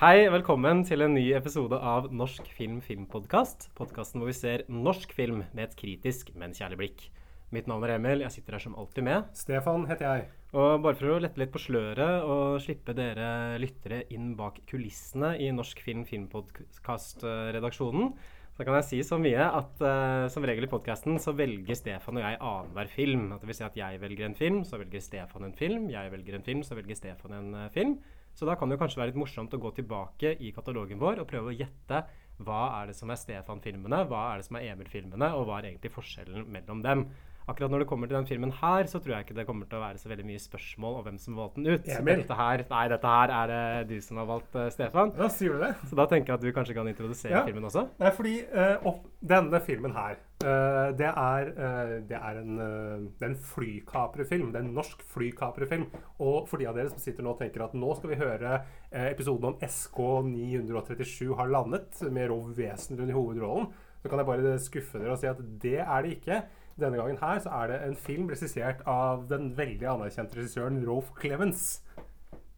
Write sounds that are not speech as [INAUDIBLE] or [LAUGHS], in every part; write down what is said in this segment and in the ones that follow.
Hei, velkommen til en ny episode av Norsk film filmpodkast. Podkasten hvor vi ser norsk film med et kritisk, men kjærlig blikk. Mitt navn er Emil, jeg sitter her som alltid med. Stefan heter jeg. Og bare for å lette litt på sløret og slippe dere lyttere inn bak kulissene i Norsk film filmpodkast-redaksjonen, så kan jeg si så mye at uh, som regel i podkasten så velger Stefan og jeg annenhver film. At det vil si at jeg velger en film, så velger Stefan en film. Jeg velger en film, så velger Stefan en uh, film. Så da kan det kanskje være litt morsomt å gå tilbake i katalogen vår og prøve å gjette hva er det som er Stefan-filmene, hva er det som er Emil-filmene, og hva er egentlig forskjellen mellom dem. Akkurat når det kommer til den filmen her, så tror jeg ikke det kommer til å være så veldig mye spørsmål om hvem som valgte den ut. Emil? Dette her, nei, dette her er det du som har valgt, uh, Stefan. Ja, sier du det? Så da tenker jeg at du kanskje kan introdusere Ja. filmen også. Nei, fordi uh, opp, denne filmen her, uh, det, er, eh, det er en, uh, en flykaprefilm. Det er en norsk flykaprefilm. Og for de av dere som sitter nå og tenker at nå skal vi høre eh, episoden om SK937 har landet, med Rov Wesenlund i hovedrollen, så kan jeg bare skuffe dere og si at det er det ikke. Denne gangen her så er det en film regissert av den veldig anerkjente regissøren Rolf Clemens.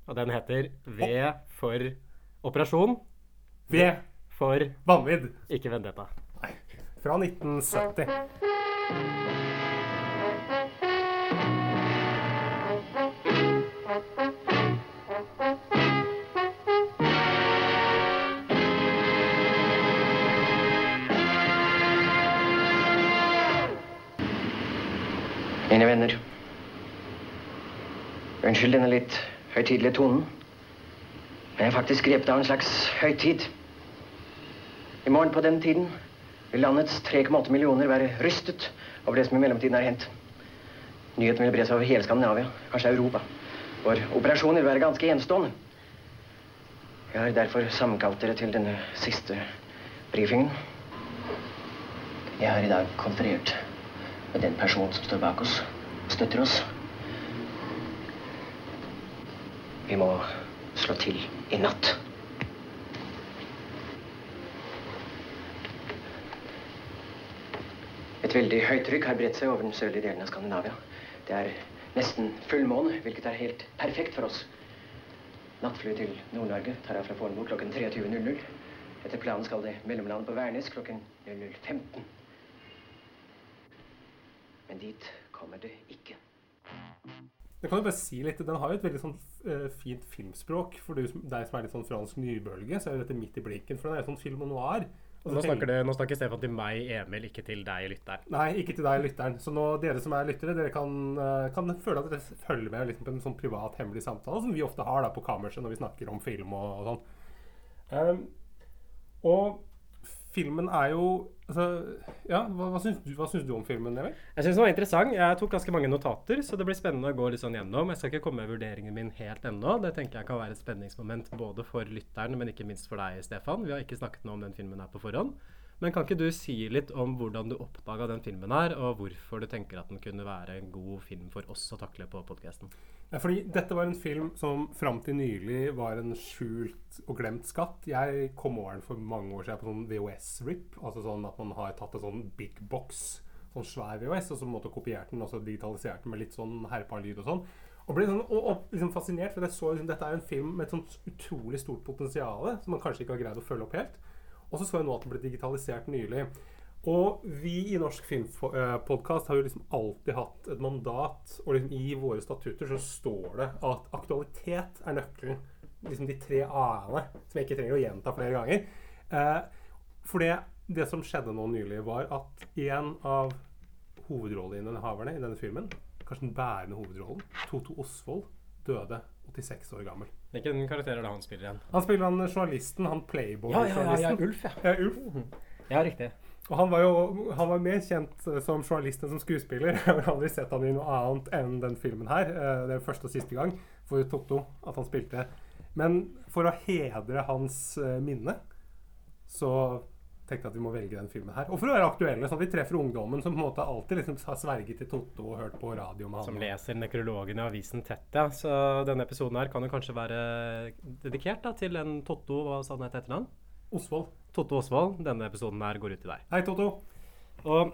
Og den heter V for operasjon, V. for Vanvidd. ikke vendetta. Nei, fra 1970. Mine venner. Unnskyld denne litt høytidelige tonen. Men jeg er faktisk grepet av en slags høytid. I morgen på den tiden vil landets 3,8 millioner være rystet over det som i mellomtiden er hendt. Nyheten vil bre seg over hele Skandinavia, kanskje Europa. Vår operasjon vil være ganske enestående. Jeg har derfor sammenkalt dere til denne siste brifingen. Jeg har i dag konferert med den personen som står bak oss og støtter oss. Vi må slå til i natt. Et veldig høytrykk har bredt seg over den sørlige delen av Skandinavia. Det er nesten fullmåne, hvilket er helt perfekt for oss. Nattflyet til Nord-Norge tar av fra Fornebu klokken 23.00. Etter planen skal det mellomlande på Værnes klokken 00.15. Men dit kommer det ikke. Jeg kan jo bare si litt, Den har jo et veldig sånn eh, fint filmspråk. For deg som er litt sånn fransk nybølge, så er jo dette midt i blinken. For den er jo sånn film og noir. Nå snakker, det, nå snakker Stefan til meg, Emil, ikke til deg, lytteren. Nei, ikke til deg, lytteren. Så nå, dere som er lyttere, dere kan, eh, kan føle at dere følger med liksom, på en sånn privat, hemmelig samtale, som vi ofte har da på kammerset når vi snakker om film og, og sånn. Um, og filmen er jo altså, Ja, hva, hva, syns du, hva syns du om filmen, Emil? Jeg syns den var interessant. Jeg tok ganske mange notater, så det blir spennende å gå litt sånn gjennom. Jeg skal ikke komme med vurderingen min helt ennå. Det tenker jeg kan være et spenningsmoment både for lytteren, men ikke minst for deg, Stefan. Vi har ikke snakket noe om den filmen her på forhånd. Men kan ikke du si litt om hvordan du oppdaga den filmen her, og hvorfor du tenker at den kunne være en god film for oss å takle på podkasten? Ja, fordi dette var en film som fram til nylig var en skjult og glemt skatt. Jeg kom over den for mange år siden på sånn VHS-rip. Altså sånn at man har tatt en sånn big box, sånn svær VHS, og så måte kopiert den og så digitalisert den med litt sånn herpa-lyd og sånn. Og ble sånn, og, og liksom fascinert, for jeg så liksom, dette er en film med et sånt utrolig stort potensial som man kanskje ikke har greid å følge opp helt. Og så så jeg nå at den ble digitalisert nylig. Og vi i Norsk Filmpodkast har jo liksom alltid hatt et mandat, og liksom i våre statutter så står det at aktualitet er nøkkelen. Liksom de tre a-ene, som jeg ikke trenger å gjenta flere ganger. Eh, for det, det som skjedde nå nylig, var at en av hovedrolleinnehaverne i denne filmen, kanskje den bærende hovedrollen, Toto Osvold, døde 86 år gammel. Hvilken karakter er det han spiller igjen? Han spiller han journalisten, han Playboy-journalisten. Ulf, ja. Ja, Ulf. Ja, riktig. Og han var jo han var mer kjent eh, som journalist enn som skuespiller. [LAUGHS] Jeg har aldri sett han i noe annet enn den filmen her. Eh, Det er første og siste gang for Totto at han spilte Men for å hedre hans eh, minne, så tenkte jeg at vi må velge den filmen her. Og for å være aktuelle, sånn at vi treffer ungdommen som på en måte alltid liksom har sverget til Totto og hørt på radio med han. Som leser nekrologen i avisen tett, ja. Så denne episoden her kan jo kanskje være dedikert da, til en Totto, hva sa han het etternavn? Osvold. Totto Osvold. Denne episoden her går ut til deg. Hei, Totto. Og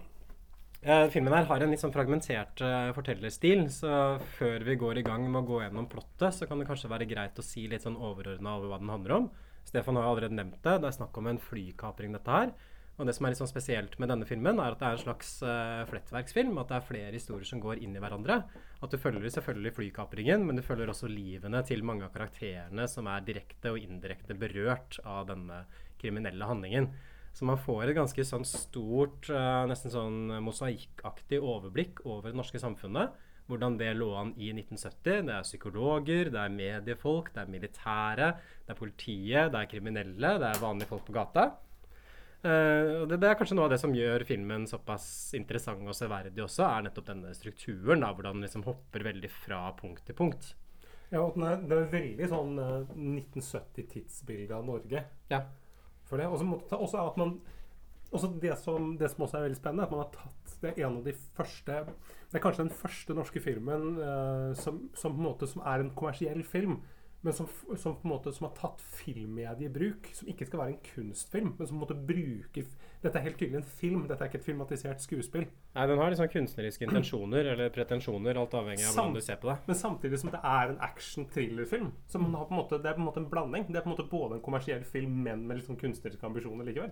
eh, filmen her har en litt sånn fragmentert eh, fortellerstil, så før vi går i gang med å gå gjennom plottet, så kan det kanskje være greit å si litt sånn overordna over hva den handler om. Stefan har jo allerede nevnt det. Det er snakk om en flykapring, dette her. Og det som er litt sånn spesielt med denne filmen, er at det er en slags uh, flettverksfilm. At det er flere historier som går inn i hverandre. At du følger selvfølgelig flykapringen, men du følger også livene til mange av karakterene som er direkte og indirekte berørt av denne kriminelle handlingen. Så man får et ganske sånn stort, uh, nesten sånn mosaikkaktig overblikk over det norske samfunnet. Hvordan det lå an i 1970. Det er psykologer, det er mediefolk, det er militære, det er politiet, det er kriminelle, det er vanlige folk på gata. Uh, det, det, er kanskje noe av det som gjør filmen såpass interessant og severdig også, er nettopp denne strukturen. da, Hvordan den liksom hopper veldig fra punkt til punkt. Ja, og den er, det er veldig sånn uh, 1970-tidsbilde av Norge. Ja. For det. Og så at man også det, som, det som også er veldig spennende, er at man har tatt det en av de første Det er kanskje den første norske filmen uh, som, som, på en måte som er en kommersiell film men som, som, på en måte som har tatt filmmediet i bruk. Som ikke skal være en kunstfilm, men som på en måte bruker Dette er helt tydelig en film, dette er ikke et filmatisert skuespill. Nei, Den har liksom kunstneriske intensjoner eller pretensjoner, alt avhengig av hvordan du ser på det. Men samtidig som det er en action-thrillerfilm. Så man har på en måte, Det er på en måte en blanding. Det er på en måte både en kommersiell film, men med liksom kunstneriske ambisjoner likevel.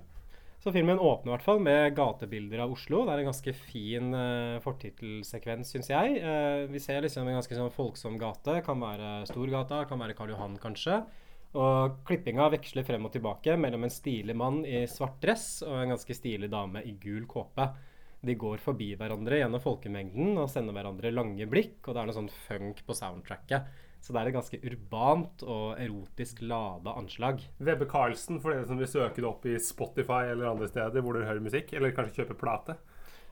Så filmen åpner i hvert fall med gatebilder av Oslo. Det er en ganske fin uh, fortittelsekvens, syns jeg. Uh, vi ser liksom en ganske sånn folksom gate. Kan være Storgata, kan være Karl Johan, kanskje. Og klippinga veksler frem og tilbake mellom en stilig mann i svart dress og en ganske stilig dame i gul kåpe. De går forbi hverandre gjennom folkemengden og sender hverandre lange blikk, og det er noe sånn funk på soundtracket. Så det er et ganske urbant og erotisk lada anslag. Webbe Carlsen, for dere som vil søke det opp i Spotify eller andre steder hvor dere hører musikk, eller kanskje kjøper plate.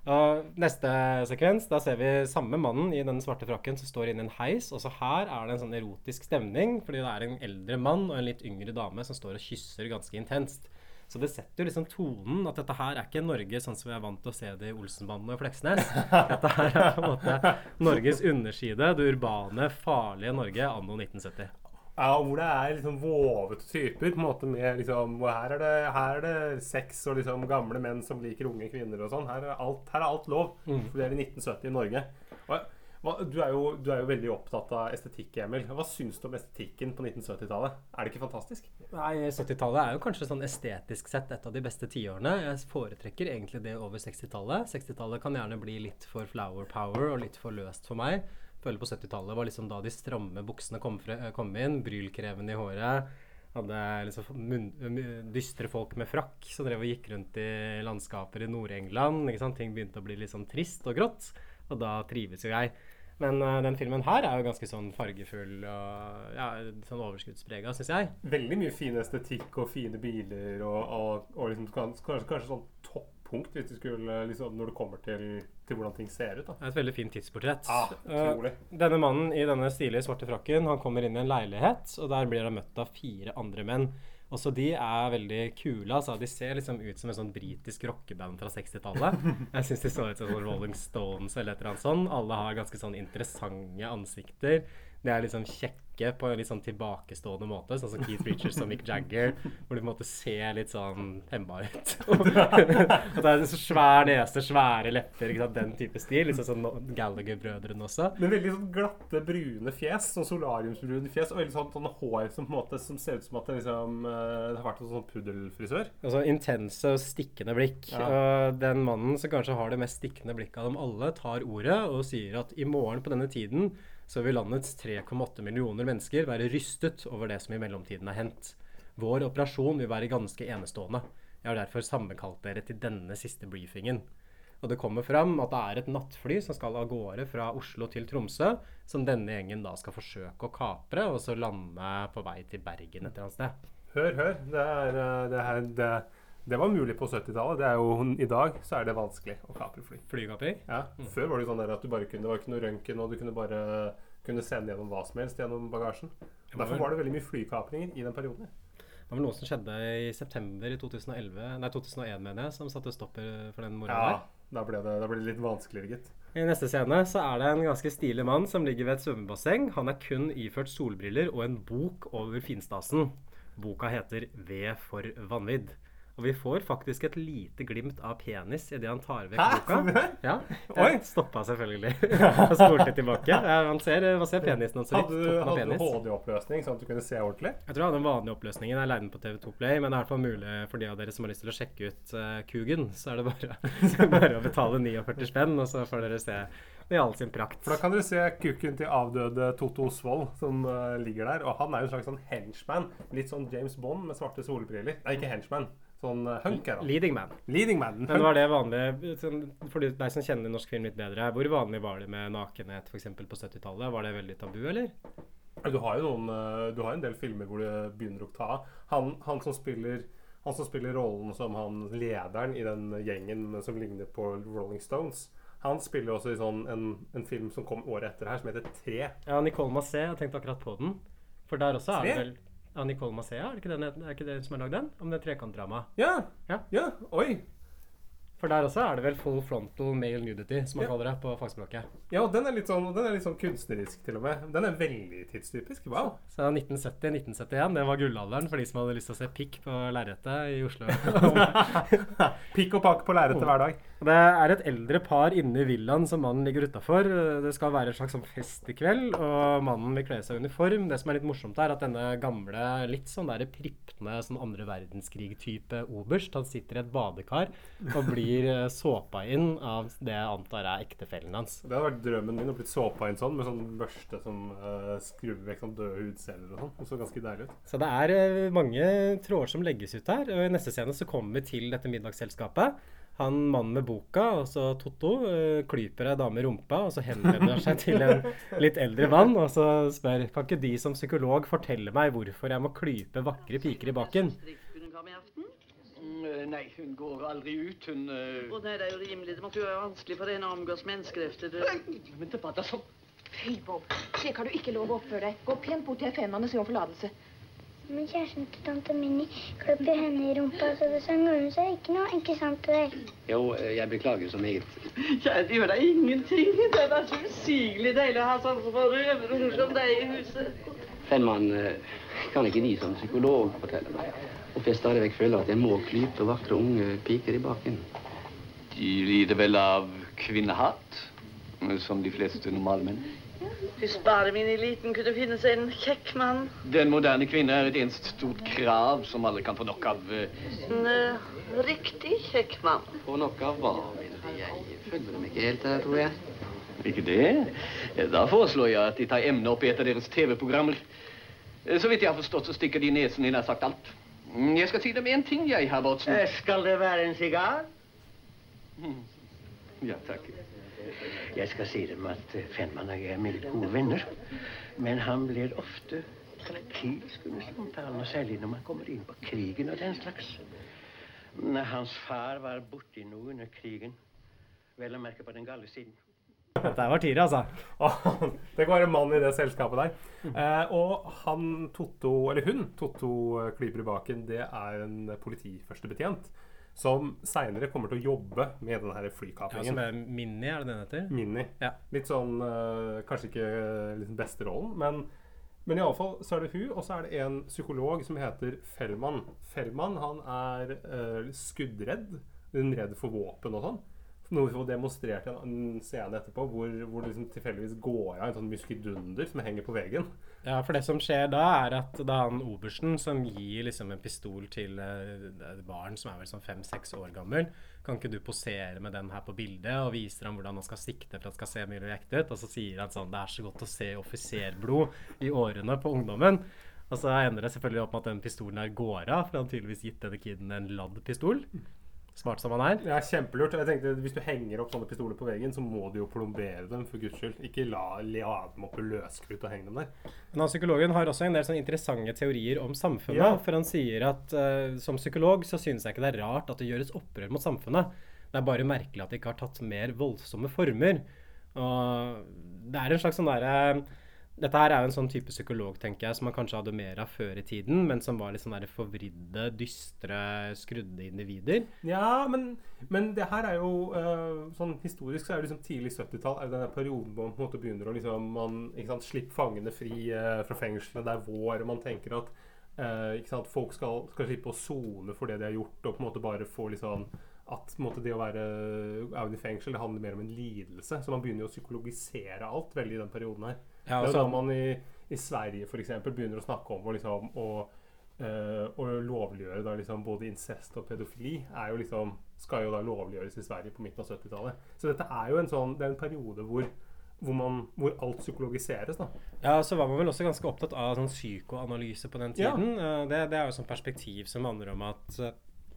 Og neste sekvens, da ser vi samme mannen i den svarte frakken som står inne i en heis. Også her er det en sånn erotisk stemning, fordi det er en eldre mann og en litt yngre dame som står og kysser ganske intenst. Så det setter jo liksom tonen at dette her er ikke Norge sånn som vi er vant til å se det i Olsenbanden og Fleksnes. Dette her er på en måte Norges underside, det urbane, farlige Norge anno 1970. Ja, hvor det er liksom våvete typer. på en måte med liksom, her, er det, her er det sex og liksom gamle menn som liker unge kvinner og sånn. Her, her, er alt lov. Mm. For det er i 1970 i Norge. Og du er, jo, du er, jo, veldig opptatt av estetikk, Emil. Hva syns du om estetikken på 1970-tallet? Er det ikke fantastisk? Nei, 70-tallet er jo kanskje sånn estetisk sett et av de beste tiårene. Jeg foretrekker egentlig det over 60-tallet. 60-tallet kan gjerne bli litt for flower power og litt for løst for meg. Føler på 70-tallet var liksom da de stramme buksene kom, kom inn, Brylkreven i håret. Hadde liksom dystre folk med frakk som drev og gikk rundt i landskaper i Nord-England. Ting begynte å bli litt sånn trist og grått. Og da trives jo jeg. Men uh, den filmen her er jo ganske sånn fargefull og ja, sånn overskuddsprega, syns jeg. Veldig mye fin estetikk og fine biler og, og, og liksom, kanskje, kanskje sånn toppunkt hvis du skulle, liksom, når det kommer til, til, hvordan ting ser ut. Da. Det er et veldig fint tidsportrett. Ah, uh, denne mannen i denne stilige svarte frakken han kommer inn i en leilighet, og der blir han møtt av fire andre menn. Også de er veldig kule. Altså. De ser liksom ut som en sånn britisk rockeband fra 60-tallet. [LAUGHS] Jeg syns de så ut som Rolling Stones eller et eller annet sånt. Alle har ganske sånn interessante ansikter. De er liksom kjekke på en litt sånn tilbakestående måte, sånn som Keith Richards og Mick Jagger. Hvor de på en måte ser litt sånn hemma ut. [LAUGHS] At det er så svær nese, svære lepper, den type stil. Litt sånn Gallagher-brødrene også. Men veldig sånn glatte, brune fjes. Sånn solariumsbrune fjes. Og veldig sånn, sånn hår som på en måte som ser ut som at det liksom uh, det har vært en sånn puddelfrisør. Altså intense og stikkende blikk. Ja. Og den mannen som kanskje har det mest stikkende blikket av dem alle, tar ordet og sier at i morgen på denne tiden så vil landets 3,8 millioner mennesker være rystet over det som i mellomtiden er hendt. Vår operasjon vil være ganske enestående. Jeg har derfor sammenkalt dere til denne siste briefingen. Og det kommer fram at det er et nattfly som skal av gårde fra Oslo til Tromsø, som denne gjengen da skal forsøke å kapre, og så lande på vei til Bergen et eller annet sted. Hør, hør. Det, er, eh, det, her, det, det var mulig på 70-tallet. I dag så er det vanskelig å kapre fly. Flykapring? Ja. Mm. Før var det sånn at du bare kunne, det var ikke noe røntgen, og du kunne bare kunne sende gjennom hva som helst gjennom bagasjen. Derfor var det veldig mye flykapringer i den perioden. Det var vel noe som skjedde i september i 2011, nei 2001, mener jeg, som satte stopper for den moroa Ja, der. da ble det, da ble det litt vanskeligere, gitt. I neste scene så er det en ganske stilig mann som ligger ved et svømmebasseng. Han er kun iført solbriller og en bok over finstasen. Boka heter 'V for vanvidd'. Og vi får faktisk et lite glimt av penis idet han tar vekk Hæ? boka. Ja, jeg stoppa selvfølgelig. [LAUGHS] og spolte tilbake. Man, ser, man ser penisen hans. Hadde hadde du. HD-oppløsning, sånn at du kunne se ordentlig? Jeg tror jeg hadde den vanlige oppløsningen. Jeg leide den på TV2 Play, men det er i hvert fall mulig for de av dere som har lyst til å sjekke ut uh, Kugen, så er det bare, [LAUGHS] bare å betale 49 spenn, og så får dere se det i all sin prakt. For da kan dere se kuken til avdøde Toto Osvold som uh, ligger der. Og han er jo en slags sånn henchman. Litt sånn James Bond med svarte solbriller. Nei, ikke henchman. Sånn hunker. hunk er. Leading man. Leading man. Men var det vanlig sånn, For deg som kjenner norsk film litt bedre, hvor vanlig var det med nakenhet f.eks. på 70-tallet? Var det veldig tabu, eller? Du har jo noen eh, Du har en del filmer hvor det begynner å ta av. Han, han som spiller han som spiller rollen som han lederen i den gjengen som ligner på Rolling Stones, han spiller også i sånn en, en film som kom året etter her, som heter Tre. Ja, Nicole Massé, jeg tenkte akkurat på den. For der også er det vel Ja, Nicole Massea, er det ikke den, er ikke det som har lagd den? Om det trekantdramaet. Ja! Ja. ja. Oi! For der også er det vel full frontal male nudity, som man Ja. kaller det på fagspråket. Ja, og den er sånn, den er litt sånn kunstnerisk, til og med. Den er veldig tidstypisk. Wow. Så 1970-1971, det var gullalderen for de som hadde lyst til å se pikk på lerretet i Oslo. [LAUGHS] [LAUGHS] Pikk og pakk på lerretet hver dag. Det er et eldre par inne i villaen som mannen ligger utafor. Det skal være en slags sånn fest i kveld, og mannen vil kle seg i uniform. Det som er litt morsomt, er at denne gamle, litt sånn der prippende sånn andre verdenskrig-type oberst, han sitter i et badekar og blir eh, såpa inn av det jeg antar er ektefellen hans. Det hadde vært drømmen min å bli såpa inn sånn, med sånn børste som uh, skrubber vekk sånn døde hudceller og sånn. Det så ganske deilig ut. Så det er eh, mange tråder som legges ut her. Og I neste scene så kommer vi til dette middagsselskapet. Han mannen med boka, altså Totto, eh, klyper ei dame i rumpa, og så henvender han seg til en litt eldre mann og så spør Kan ikke de som psykolog fortelle meg hvorfor jeg må klype vakre piker i baken? Mm, Nei, hun går aldri ut. Hun uh... Å nei, det er jo rimelig. Det måtte jo være vanskelig for henne å omgås mennesker efter det. Men det var da så Fy, Bob. Slik har du ikke lov å oppføre deg. Gå pent bort til F5-ene og si om forlatelse. Men kjæresten til tante Minni klubber henne i rumpa, så det sang hun seg ikke noe. Ikke sant vel? Jo, eh, jeg beklager så meget. Kjære, det gjør deg ingenting. Det er så usigelig deilig å ha sånne små røverhunder som deg i huset. Men man kan ikke De som psykolog fortelle meg hvorfor jeg stadig vekk føler at jeg må klype vakre unge piker i baken? De lider vel av kvinnehat, som de fleste normale menn. Hvis bare min eliten kunne finne seg en kjekk mann. Den moderne kvinne er et eneste stort krav som alle kan få nok av. eh, En uh, riktig kjekk mann. Få nok av hva, vil Jeg følger dem ikke helt her, tror jeg. Ikke det? Eh, Da foreslår jeg at de tar emnet opp i et av deres TV-programmer. Så vidt jeg har forstått, så stikker de nesen i nær sagt alt. Mm, Jeg skal si dem en ting, jeg, herr Bårdsen. Skal det være en sigar? Ja, takk. Jeg skal si dem at eh, Fenman og jeg er meget gode venner. Men han blir ofte krakilsk under samtalen, og særlig når man kommer inn på krigen og den slags. Når hans far var borti noe under krigen, vel å merke på den gale siden. Dette var tidlig, altså. Det kan være mann i det selskapet der. Eh, og han Totto, eller hun, Totto eh, i baken, det er en politiførstebetjent som seinere kommer til å jobbe med denne her Ja, som er Mini, er det den heter? Mini. Ja. Litt sånn eh, Kanskje ikke liksom beste rollen, men, men iallfall så er det hun, og så er det en psykolog som heter Fellmann. Fellmann han er eh, skuddredd. Redd for våpen og sånn. Noe vi får demonstrert i en, en scene etterpå, hvor, hvor det liksom tilfeldigvis går av en sånn muskedunder som henger på veggen. Ja, for det som skjer da, er at er han obersten som gir liksom en pistol til eh, et barn som er vel sånn fem-seks år gammel. Kan ikke du posere med den her på bildet, og viser ham hvordan han skal sikte for at det skal se mye ekte ut? Og så sier han sånn Det er så godt å se offiserblod i årene på ungdommen. Og så ender det selvfølgelig opp med at den pistolen her går av, for han har tydeligvis gitt denne kiden en ladd pistol. Smart som han er. Er kjempelurt. Jeg tenkte Hvis du henger opp sånne pistoler på veggen, så må du jo plombere dem, for guds skyld. Ikke la, la dem opp i løskrutt og henge dem der. Men han psykologen har også en del sånne interessante teorier om samfunnet. Ja. For han sier at uh, som psykolog så synes jeg ikke det er rart at det gjøres opprør mot samfunnet. Det er bare merkelig at det ikke har tatt mer voldsomme former. Og det er en slags sånn derre dette her er jo en sånn type psykolog, tenker jeg, som man kanskje hadde mer av før i tiden, men som var litt sånn der forvridde, dystre, skrudde individer. Ja, men, men det her er jo uh, sånn historisk så er det liksom tidlig 70-tall. Er den perioden hvor man på en måte begynner å liksom man, ikke sant, Slipp fangene fri uh, fra fengselet. Det er vår, og man tenker at uh, ikke sant, folk skal, skal slippe å sone for det de har gjort, og på en måte bare få liksom at måte, det å være i fengsel det handler mer om en lidelse. Så man begynner jo å psykologisere alt veldig i den perioden her. Ja, det er altså- da man i, i Sverige eksempel begynner å snakke om å, liksom, å, eh, å lovliggjøre da, liksom, både incest og pedofili. Jo liksom, skal jo da lovliggjøres i Sverige på midten av 70-tallet. Så dette er jo en sånn, det er en periode hvor, hvor, man, hvor alt psykologiseres. da. Ja, så var man vel også ganske opptatt av sånn psykoanalyse på den Ja. tiden. Eh, Det, det er jo et perspektiv som handler om at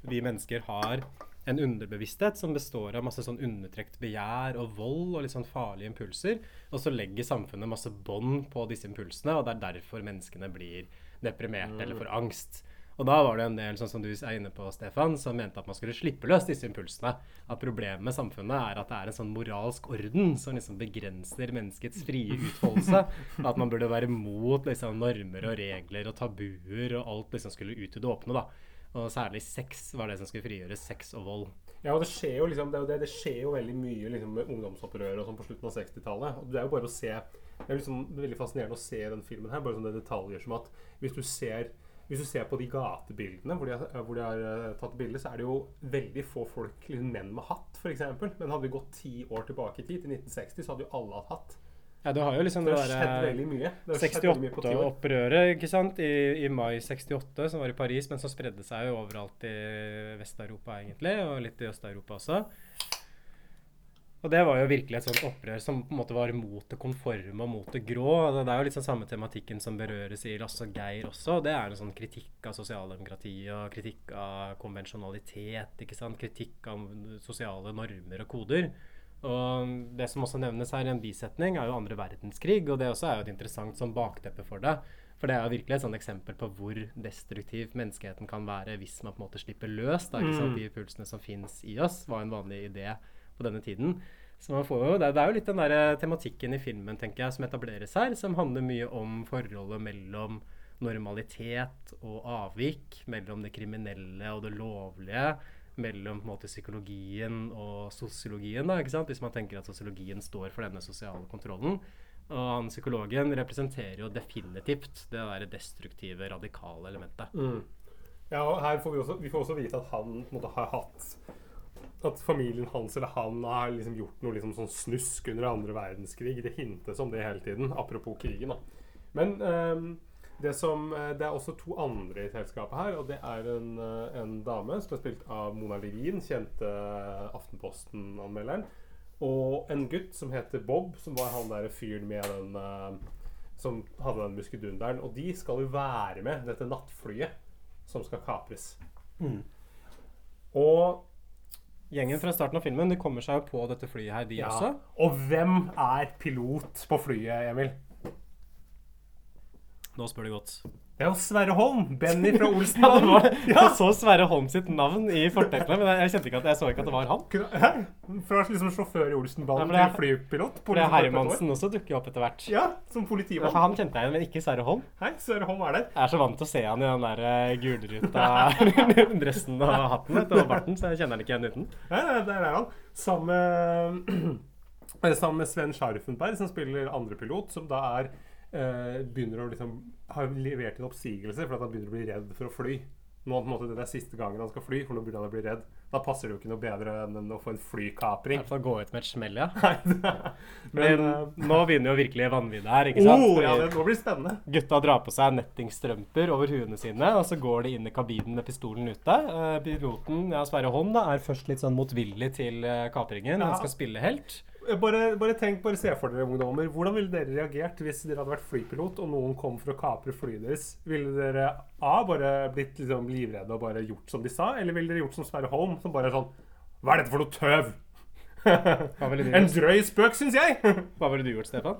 vi mennesker har en underbevissthet som består av masse sånn undertrekt begjær og vold og litt sånn farlige impulser. Og så legger samfunnet masse bånd på disse impulsene, og det er derfor menneskene blir deprimerte eller får angst. Og da var det en del, sånn som du er inne på, Stefan, som mente at man skulle slippe løs disse impulsene. At problemet med samfunnet er at det er en sånn moralsk orden som liksom begrenser menneskets frie utfoldelse. At man burde være mot liksom, normer og regler og tabuer, og alt liksom skulle ut i det åpne. da. Og særlig sex var det som skulle frigjøres. Sex og vold. Ja, og det skjer jo liksom, det, det, skjer jo veldig mye liksom, med ungdomsopprøret sånn på slutten av 60-tallet. Det er jo bare å se Det er liksom veldig fascinerende å se den filmen her. Bare sånne detaljer som at hvis du ser hvis du ser på de gatebildene hvor de har, hvor de har eh, tatt bilde, så er det jo veldig få folk, liksom menn med hatt f.eks. Men hadde vi gått ti år tilbake i tid, til 1960, så hadde jo alle hatt hatt. Ja, du har jo liksom Det det derre veldig mye. Det har skjedd veldig mye på ti år. 68-opprøret ikke sant? I, i mai 68, som var i Paris, men som spredde seg jo overalt i Vest-Europa egentlig, og litt i Øst-Europa også. Og det var jo virkelig et sånt opprør som på en måte var mot det konforme og mot det grå. Det er jo litt sånn samme tematikken som berøres i Lasse og Geir også. Det er en sånn kritikk av sosialdemokrati og kritikk av konvensjonalitet. ikke sant? Kritikk av sosiale normer og koder. Og det som også nevnes her i en bisetning, er jo andre verdenskrig. Og det også er jo et interessant sånn bakteppe for det. For det er jo virkelig et sånn eksempel på hvor destruktiv menneskeheten kan være hvis man på en måte slipper løs da? Mm. de pulsene som fins i oss, var en vanlig idé på denne tiden. Så man får jo, det, er- er jo litt den der eh, tematikken i filmen tenker jeg, som etableres her, som handler mye om forholdet mellom normalitet og avvik, mellom det kriminelle og det lovlige, mellom måte psykologien og sosiologien, da, hvis man tenker at sosiologien står for denne sosiale kontrollen. Og han psykologen representerer jo definitivt det der destruktive, radikale elementet. Mm. Ja, og her får vi også, vi får også vite at han på en måte har hatt At familien hans eller han har liksom gjort noe liksom sånn snusk under andre verdenskrig. Det hintes om det hele tiden, apropos krigen. da. Men ehm, det, som, eh, det er også to andre i selskapet her, og det er en, eh, en dame som er spilt av Mona Levin, kjente eh, Aftenposten-anmelderen, og en gutt som heter Bob, som var han der fyren med den som hadde den muskedunderen. Og de skal jo være med dette nattflyet som skal kapres. Mm. Og Gjengen fra starten av filmen de kommer seg jo på dette flyet her, de ja, også. Og hvem er pilot på flyet, Emil? Nå spør du godt. Det er jo Sverre Holm! Benny fra [LAUGHS] Ja, det Olsenbanden. var, Jeg så Sverre Holm sitt navn i fortegnene, men jeg, kjente ikke at, jeg så ikke at det var han. Hæ? Fra liksom sjåfør i Olsenbanen til flypilot. For det er Hermansen også dukker jo opp etter hvert. Ja, som Ja, politimann. Ja, han kjente jeg igjen, men ikke Sverre Holm. Hei, Sverre Holm er der. Jeg er så vant til å se han i den der eh, gulruta [LAUGHS] dressen og hatten og barten, så jeg kjenner han ikke igjen uten. Nei, nei, der er han. Sammen med, [CLEARS THROAT] sammen med Sven Scharfenberg, som spiller andrepilot, som da er eh, begynner å liksom har levert en oppsigelse for at han begynner å bli redd for å fly. Nå på en måte Det er siste gangen han skal fly, for nå begynner han å bli redd. Da passer det jo ikke noe bedre enn å få en I flykapring. hvert fall gå ut med et smell, ja. [LAUGHS] men, Men uh, nå begynner jo virkelig vanviddet her, ikke sant? oh, ja, det, nå blir det spennende. Gutta drar på seg nettingstrømper over huene sine, og så går de inn i kabinen med pistolen ute. Uh, piloten, ja, Sverre Holm, da, er først litt sånn motvillig til eh, kapringen. Ja. Han skal spille helt. Bare, bare tenk, bare se for dere ungdommer. Hvordan ville dere reagert hvis dere hadde vært flypilot og noen kom for å kapre flyet deres? Ville dere A. bare blitt liksom livredde og bare gjort som de sa, eller ville dere gjort som Sverre Holm, som bare er sånn Hva er dette for noe tøv? [LAUGHS] En drøy spøk, syns jeg! [LAUGHS] Hva ville du gjort, Stefan?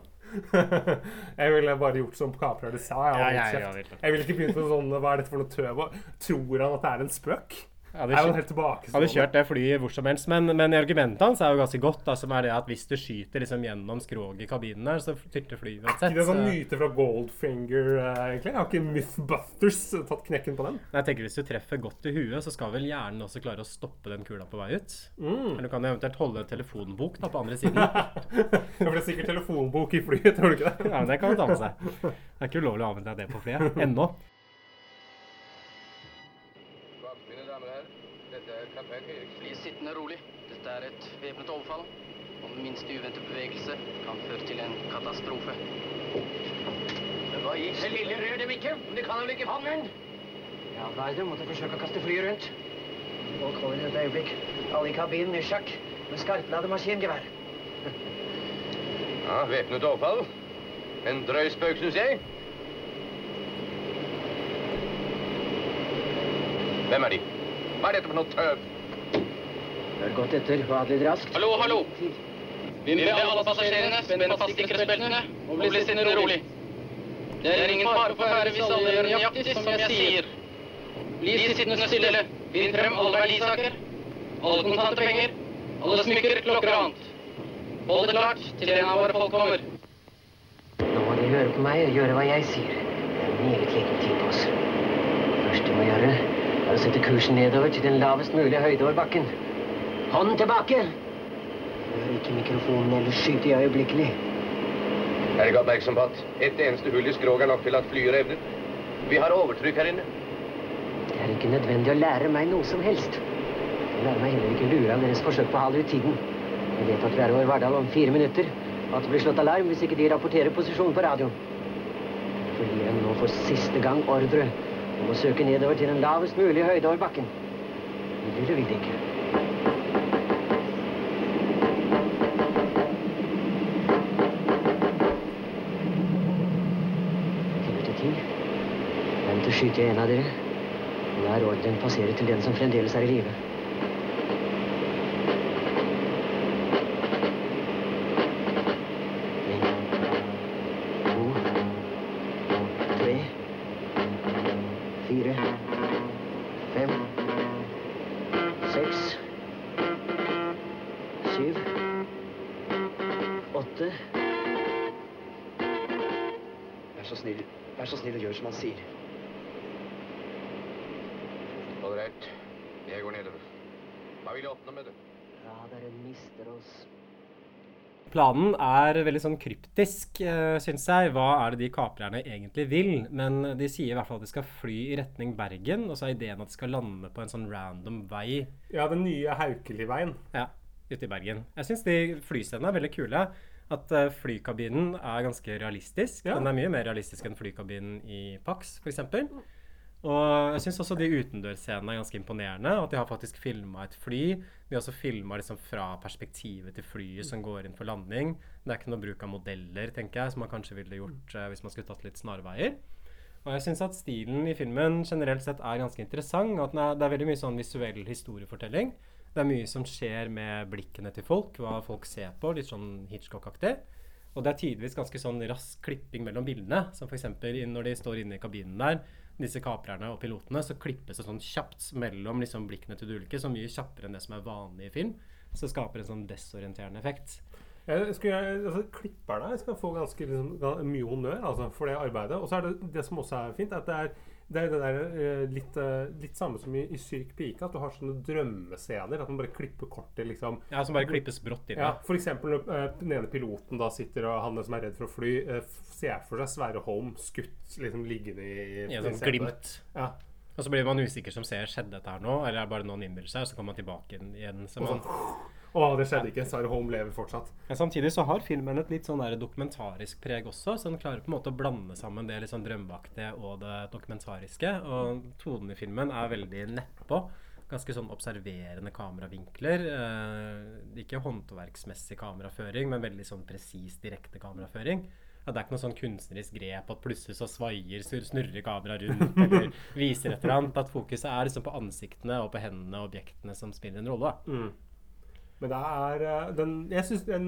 jeg ville bare gjort som kaprerne sa. Jeg, Ja, jeg, kjeft. jeg ville ikke begynt med sånn Hva er dette for noe tøv? Tror han at det er en spøk? Hadde kjørt-. Hadde kjørt det flyet hvor som helst. Men, men argumentet hans er jo ganske godt, da, som er det at hvis du skyter liksom gjennom skroget i kabinen der, så styrter flyet uansett. Det er sånn så- myte fra Goldfinger, egentlig. egentlig. Har ikke Mythbusters tatt knekken på den? Nei, jeg tenker Hvis du treffer godt i huet, så skal vel hjernen også klare å stoppe den kula på vei ut. Mm. Eller du kan eventuelt holde en telefonbok da på andre siden. [LAUGHS] Ja, for det er sikkert telefonbok i flyet, tror du ikke det? ja, men Det kan du ta med seg. Det er ikke ulovlig å anvende det på flyet. Ennå. Bli rolig. Dette er et væpnet overfall. Om minste uventede bevegelse kan føre til en katastrofe. Hva i det lille rør dem ikke? De kan vel ikke fange den? Ja, Gardner måtte forsøke å kaste flyet rundt. Folk holder et øyeblikk. Alle i kabinen i sjakk med skarpladet maskingevær. Ja, væpnet overfall. En drøy spøk, syns jeg. Hvem er de? Hva er dette for noe tøv? Hør godt etter Bad litt raskt. Hallo, hallo! Vi ber alle passasjerene spenne fast sikkerhetsbeltene og bli sittende rolig. Det er ingen fare på ferde hvis alle gjør nøyaktig som jeg sier. Bli sittende stille. Finn frem alle verdisaker. Alle kontante penger. Alle smykker, klokker og annet. Hold det klart til en av våre folk kommer. Nå må de høre på meg og gjøre hva jeg sier. Det er meget liten tid på oss. Det første de må gjøre, er å sette kursen nedover til den lavest mulige høyde over bakken. Hånden tilbake! Rør ikke mikrofonen eller skyter jeg øyeblikkelig. Er ikke oppmerksom på at et eneste hull i skroget er nok til at flyet revner? Vi har overtrykk her inne. Det er ikke nødvendig å lære meg noe som helst. Jeg lar meg heller ikke lure av deres forsøk på å hale ut tiden. Jeg vet at vi er over Verdal om fire minutter, og at det blir slått alarm hvis ikke de rapporterer posisjon på radioen. Gir jeg nå for siste gang ordre om å søke nedover til den lavest mulige høyde over bakken. Det vil de ikke? Til ti. Vent til skyte jeg en av dere. Og la ordren passere til den som fremdeles er i live. Planen er veldig sånn kryptisk, uh, syns jeg. Hva er det de kaprerne egentlig vil? Men de sier i hvert fall at de skal fly i retning Bergen, og så er ideen at de skal lande på en sånn random vei. Ja, den nye Haukeliveien. Ja, ute i Bergen. Jeg syns de flyscenene er veldig kule. At uh, flykabinen er ganske realistisk. Ja. Den er mye mer realistisk enn flykabinen i Pax, f.eks. Og jeg syns også de utendørsscenene er ganske imponerende. At de har faktisk filma et fly. De har også filma liksom fra perspektivet til flyet som går inn for landing. Det er ikke noe bruk av modeller, tenker jeg, som man kanskje ville gjort eh, hvis man skulle tatt litt snarveier. Og jeg syns at stilen i filmen generelt sett er ganske interessant. At er, det er veldig mye sånn visuell historiefortelling. Det er mye som skjer med blikkene til folk, hva folk ser på. Litt sånn Hitchcock-aktig. Og det er tidvis ganske sånn rask klipping mellom bildene. Som f.eks. når de står inne i kabinen der, disse kaprerne og pilotene, så klippes det sånn kjapt mellom liksom blikkene til de ulike, så mye kjappere enn det som er vanlig i film. Så det skaper en sånn desorienterende effekt. Jeg skulle, altså, klipperne skal få ganske liksom, mye honnør altså, for det arbeidet. Og så er det det som også er fint, at det er det, er det der eh, litt, eh, litt samme som i, i Syk pike, at du har sånne drømmescener. At man bare klipper kortet, liksom. Ja, som bare klippes brått inn. Ja, eksempel når eh, den ene piloten da sitter og han som er redd for å fly, ser for seg Sverre Holm skutt liksom liggende i I en sånn glimt. Ja. Og så blir man usikker som ser skjedde dette her nå, eller er det bare noen innbiller seg, og så kommer man tilbake igjen. Så man, Å, det skjedde ikke. Sarah Holm lever fortsatt. Men samtidig så har filmen et litt sånn dokumentarisk preg også, så den klarer på en måte å blande sammen det litt sånn drømmeaktige og det dokumentariske. Og tonen i filmen er veldig nedpå. Ganske sånn observerende kameravinkler. Eh, ikke håndverksmessig kameraføring, men veldig sånn presis, direkte kameraføring. Ja, det er ikke noe sånn kunstnerisk grep at plutselig så svaier, snurrer kameraet rundt eller [LAUGHS] viser et eller annet. At fokuset er liksom på ansiktene og på hendene og objektene som spiller en rolle. Mm. Men det er eh, den, Jeg syns den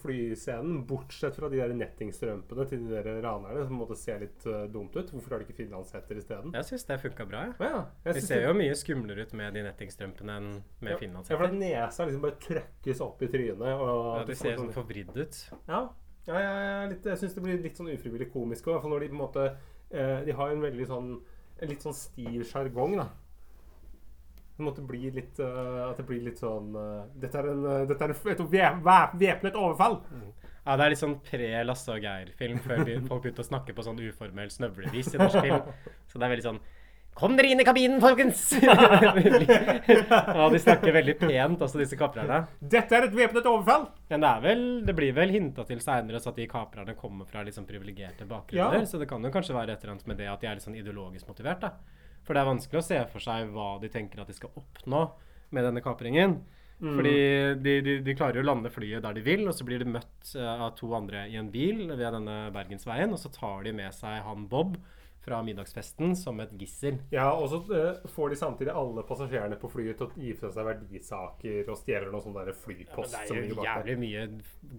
flyscenen, bortsett fra de der nettingstrømpene til de der ranerne, som måtte se litt eh, dumt ut Hvorfor har de ikke finlandshetter isteden? Jeg syns det funka bra. Ja, ja. Jeg De ser det- jo mye skumlere ut med de nettingstrømpene enn med Ja, for Ja, at nesa liksom bare trøkkes opp i trynet. Og Ja, de ser sånn forvridd ut. Ja. ja, ja, ja litt, jeg syns det blir litt sånn ufrivillig komisk òg. For når de på en måte eh, De har en veldig sånn en litt sånn stiv sjargong, da. Det måtte bli litt uh, At det blir litt sånn uh, Dette er, en, uh, dette er et væ- væ- væpnet overfall! Ja, Det er litt sånn pre-Lasse og Geir-film, før folk begynte å snakke på sånn uformell snøvlevis i norsk film. Så det er veldig sånn Kom dere inn i kabinen, folkens! [LAUGHS] ja, de snakker veldig pent, også disse kaprerne. Dette er et væpnet overfall! Men det, er vel, det blir vel hinta til seinere at de kaprerne kommer fra sånn privilegerte bakgrunner. Ja. Så det kan jo kanskje være et eller annet med det at de er litt sånn ideologisk motivert. da. For det er vanskelig å se for seg hva de tenker at de skal oppnå med denne kapringen. Mm. Fordi de, de, de klarer jo å lande flyet der de vil, og så blir de møtt eh, av to andre i en bil ved denne Bergensveien, og så tar de med seg han Bob fra middagsfesten som et gissel. Ja, og så eh, får de samtidig alle passasjerene på flyet til å gi fra seg verdisaker og stjeler noe sånn flypost. Ja, men det er jo jævlig mye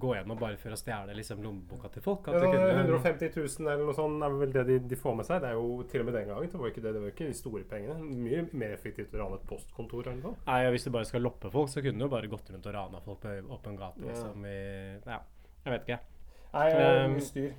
gå gjennom bare for å stjele liksom lommeboka til folk. Ja, At du kunne, 150 000 eller noe sånt er vel det de, de får med seg. Det er jo til og med den gangen. Det var ikke, det, det var ikke de store pengene. Mye mer effektivt å rane et postkontor eller noe. Nei, og Hvis du bare skal loppe folk, så kunne du jo bare gått rundt og rana folk på åpen gate. Ja. Liksom, i, ja, jeg vet ikke. Nei, Um, styr.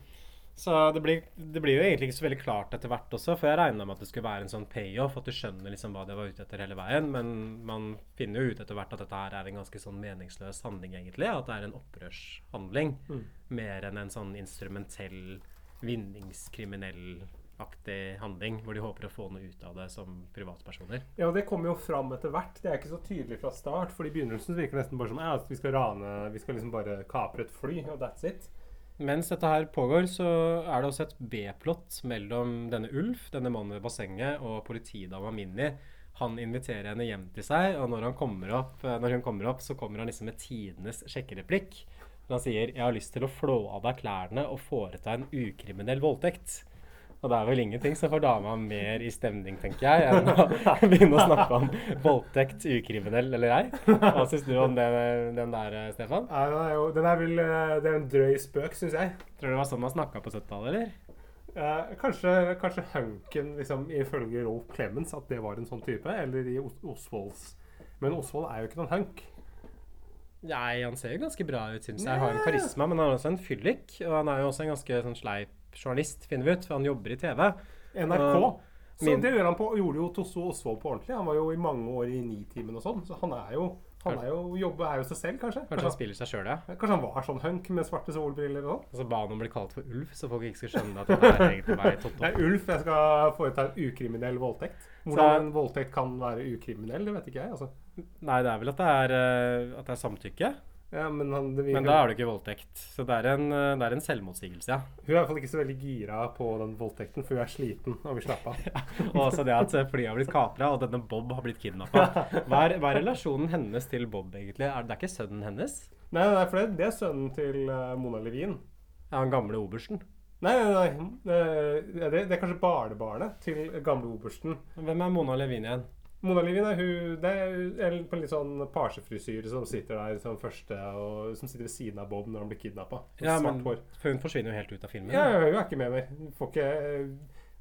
Så det blir, det blir jo egentlig ikke så veldig klart etter hvert også, for jeg regna med at det skulle være en sånn payoff, at du skjønner liksom hva de var ute etter hele veien, men man finner jo ut etter hvert at dette her er en ganske sånn meningsløs handling, egentlig. At det er en opprørshandling, Mm. mer enn en sånn instrumentell, vinningskriminell-aktig handling, hvor de håper å få noe ut av det som privatpersoner. Ja, og det kommer jo fram etter hvert. Det er ikke så tydelig fra start. For i begynnelsen virker det nesten bare som ja, at vi skal rane Vi skal liksom bare kapre et fly, og that's it. Mens dette her pågår, så er det også et B-plott mellom denne Ulf, denne mannen ved bassenget, og politidama Minni. Han inviterer henne hjem til seg, og når, opp, eh, når hun kommer opp, så kommer han liksom med tidenes sjekkereplikk. Han sier 'Jeg har lyst til å flå av deg klærne og foreta en ukriminell voldtekt'. Og det er vel ingenting som får dama mer i stemning, tenker jeg, enn å [LAUGHS] begynne å snakke om voldtekt, ukriminell eller ei. Hva syns du om den, den der, Stefan? Nei, den er jo Den er vel eh, Det er en drøy spøk, syns jeg. Tror du det var sånn man snakka på 70-tallet, eller? Eh, kanskje, kanskje Hunken, liksom, ifølge Rolf Clemens, at det var en sånn type. Eller i Os Osvolds Men Osvold er jo ikke noen hunk. Nei, han ser jo ganske bra ut, syns jeg. Har en karisma, men han er også en fyllik. Og han er jo også en ganske sånn sleip journalist, finner vi ut, for han jobber i TV. NRK. Og Så min- det gjør han på, gjorde jo Tosso Osvold på ordentlig. Han var jo i mange år i Nitimen og sånn. Så han er jo Han er jo, jobber, er jo seg selv, kanskje. Kanskje han spiller seg sjøl, ja. Kanskje han var sånn hunk med svarte solbriller og sånn. Og så ba han om å bli kalt for Ulf, så folk ikke skulle skjønne at det er egentlig bare Totto. Det er Ulf, jeg skal foreta en ukriminell voldtekt. Hvordan en voldtekt kan være ukriminell, det vet ikke jeg. altså. Nei, det er vel at det er, eh, at det er samtykke. Ja, men, han, det, Men da er det ikke voldtekt. Så det er en, eh, det er en selvmotsigelse, ja. Hun er i hvert fall ikke så veldig gira på den voldtekten, for hun er sliten og vil slappe av. [LAUGHS] Og også det at flyet har blitt kapra, og denne Bob har blitt kidnappa. Hva, er- hva er relasjonen hennes til Bob, egentlig? Er det, er ikke sønnen hennes? Nei, nei, for det, det er sønnen til eh, Mona Levin. Ja, han gamle obersten. Nei, nei, nei. eh, det, det er kanskje barnebarnet til gamle obersten. Hvem er Mona Levin igjen? Mona Livin er hun Det er på en litt sånn pagefrisyre som sitter der som første, og som sitter ved siden av Bob når han blir kidnappa. Ja, men hun forsvinner jo helt ut av filmen. Ja, ja, hun er ikke med mer. Ikke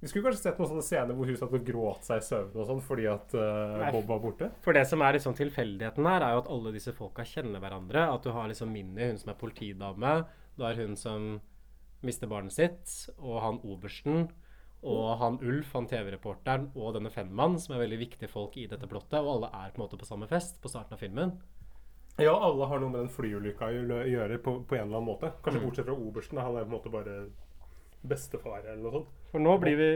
Vi skulle kanskje sett noen sånne scener hvor hun satt og gråt seg i søvn og sånn fordi at uh, Bob var borte. For det som er liksom tilfeldigheten her, er jo at alle disse folka kjenner hverandre. At du har liksom Minni, hun som er politidame. Du har hun som mister barnet sitt, og han obersten. Og han Ulf, han TV-reporteren, og denne Fenman, som er veldig viktige folk i dette plottet. Og alle er på en måte på samme fest på starten av filmen. Ja, alle har noe med den flyulykka å gjøre på, på en eller annen måte. Kanskje Mm. bortsett fra obersten. Han er på en måte bare bestefar eller noe sånt. For nå blir vi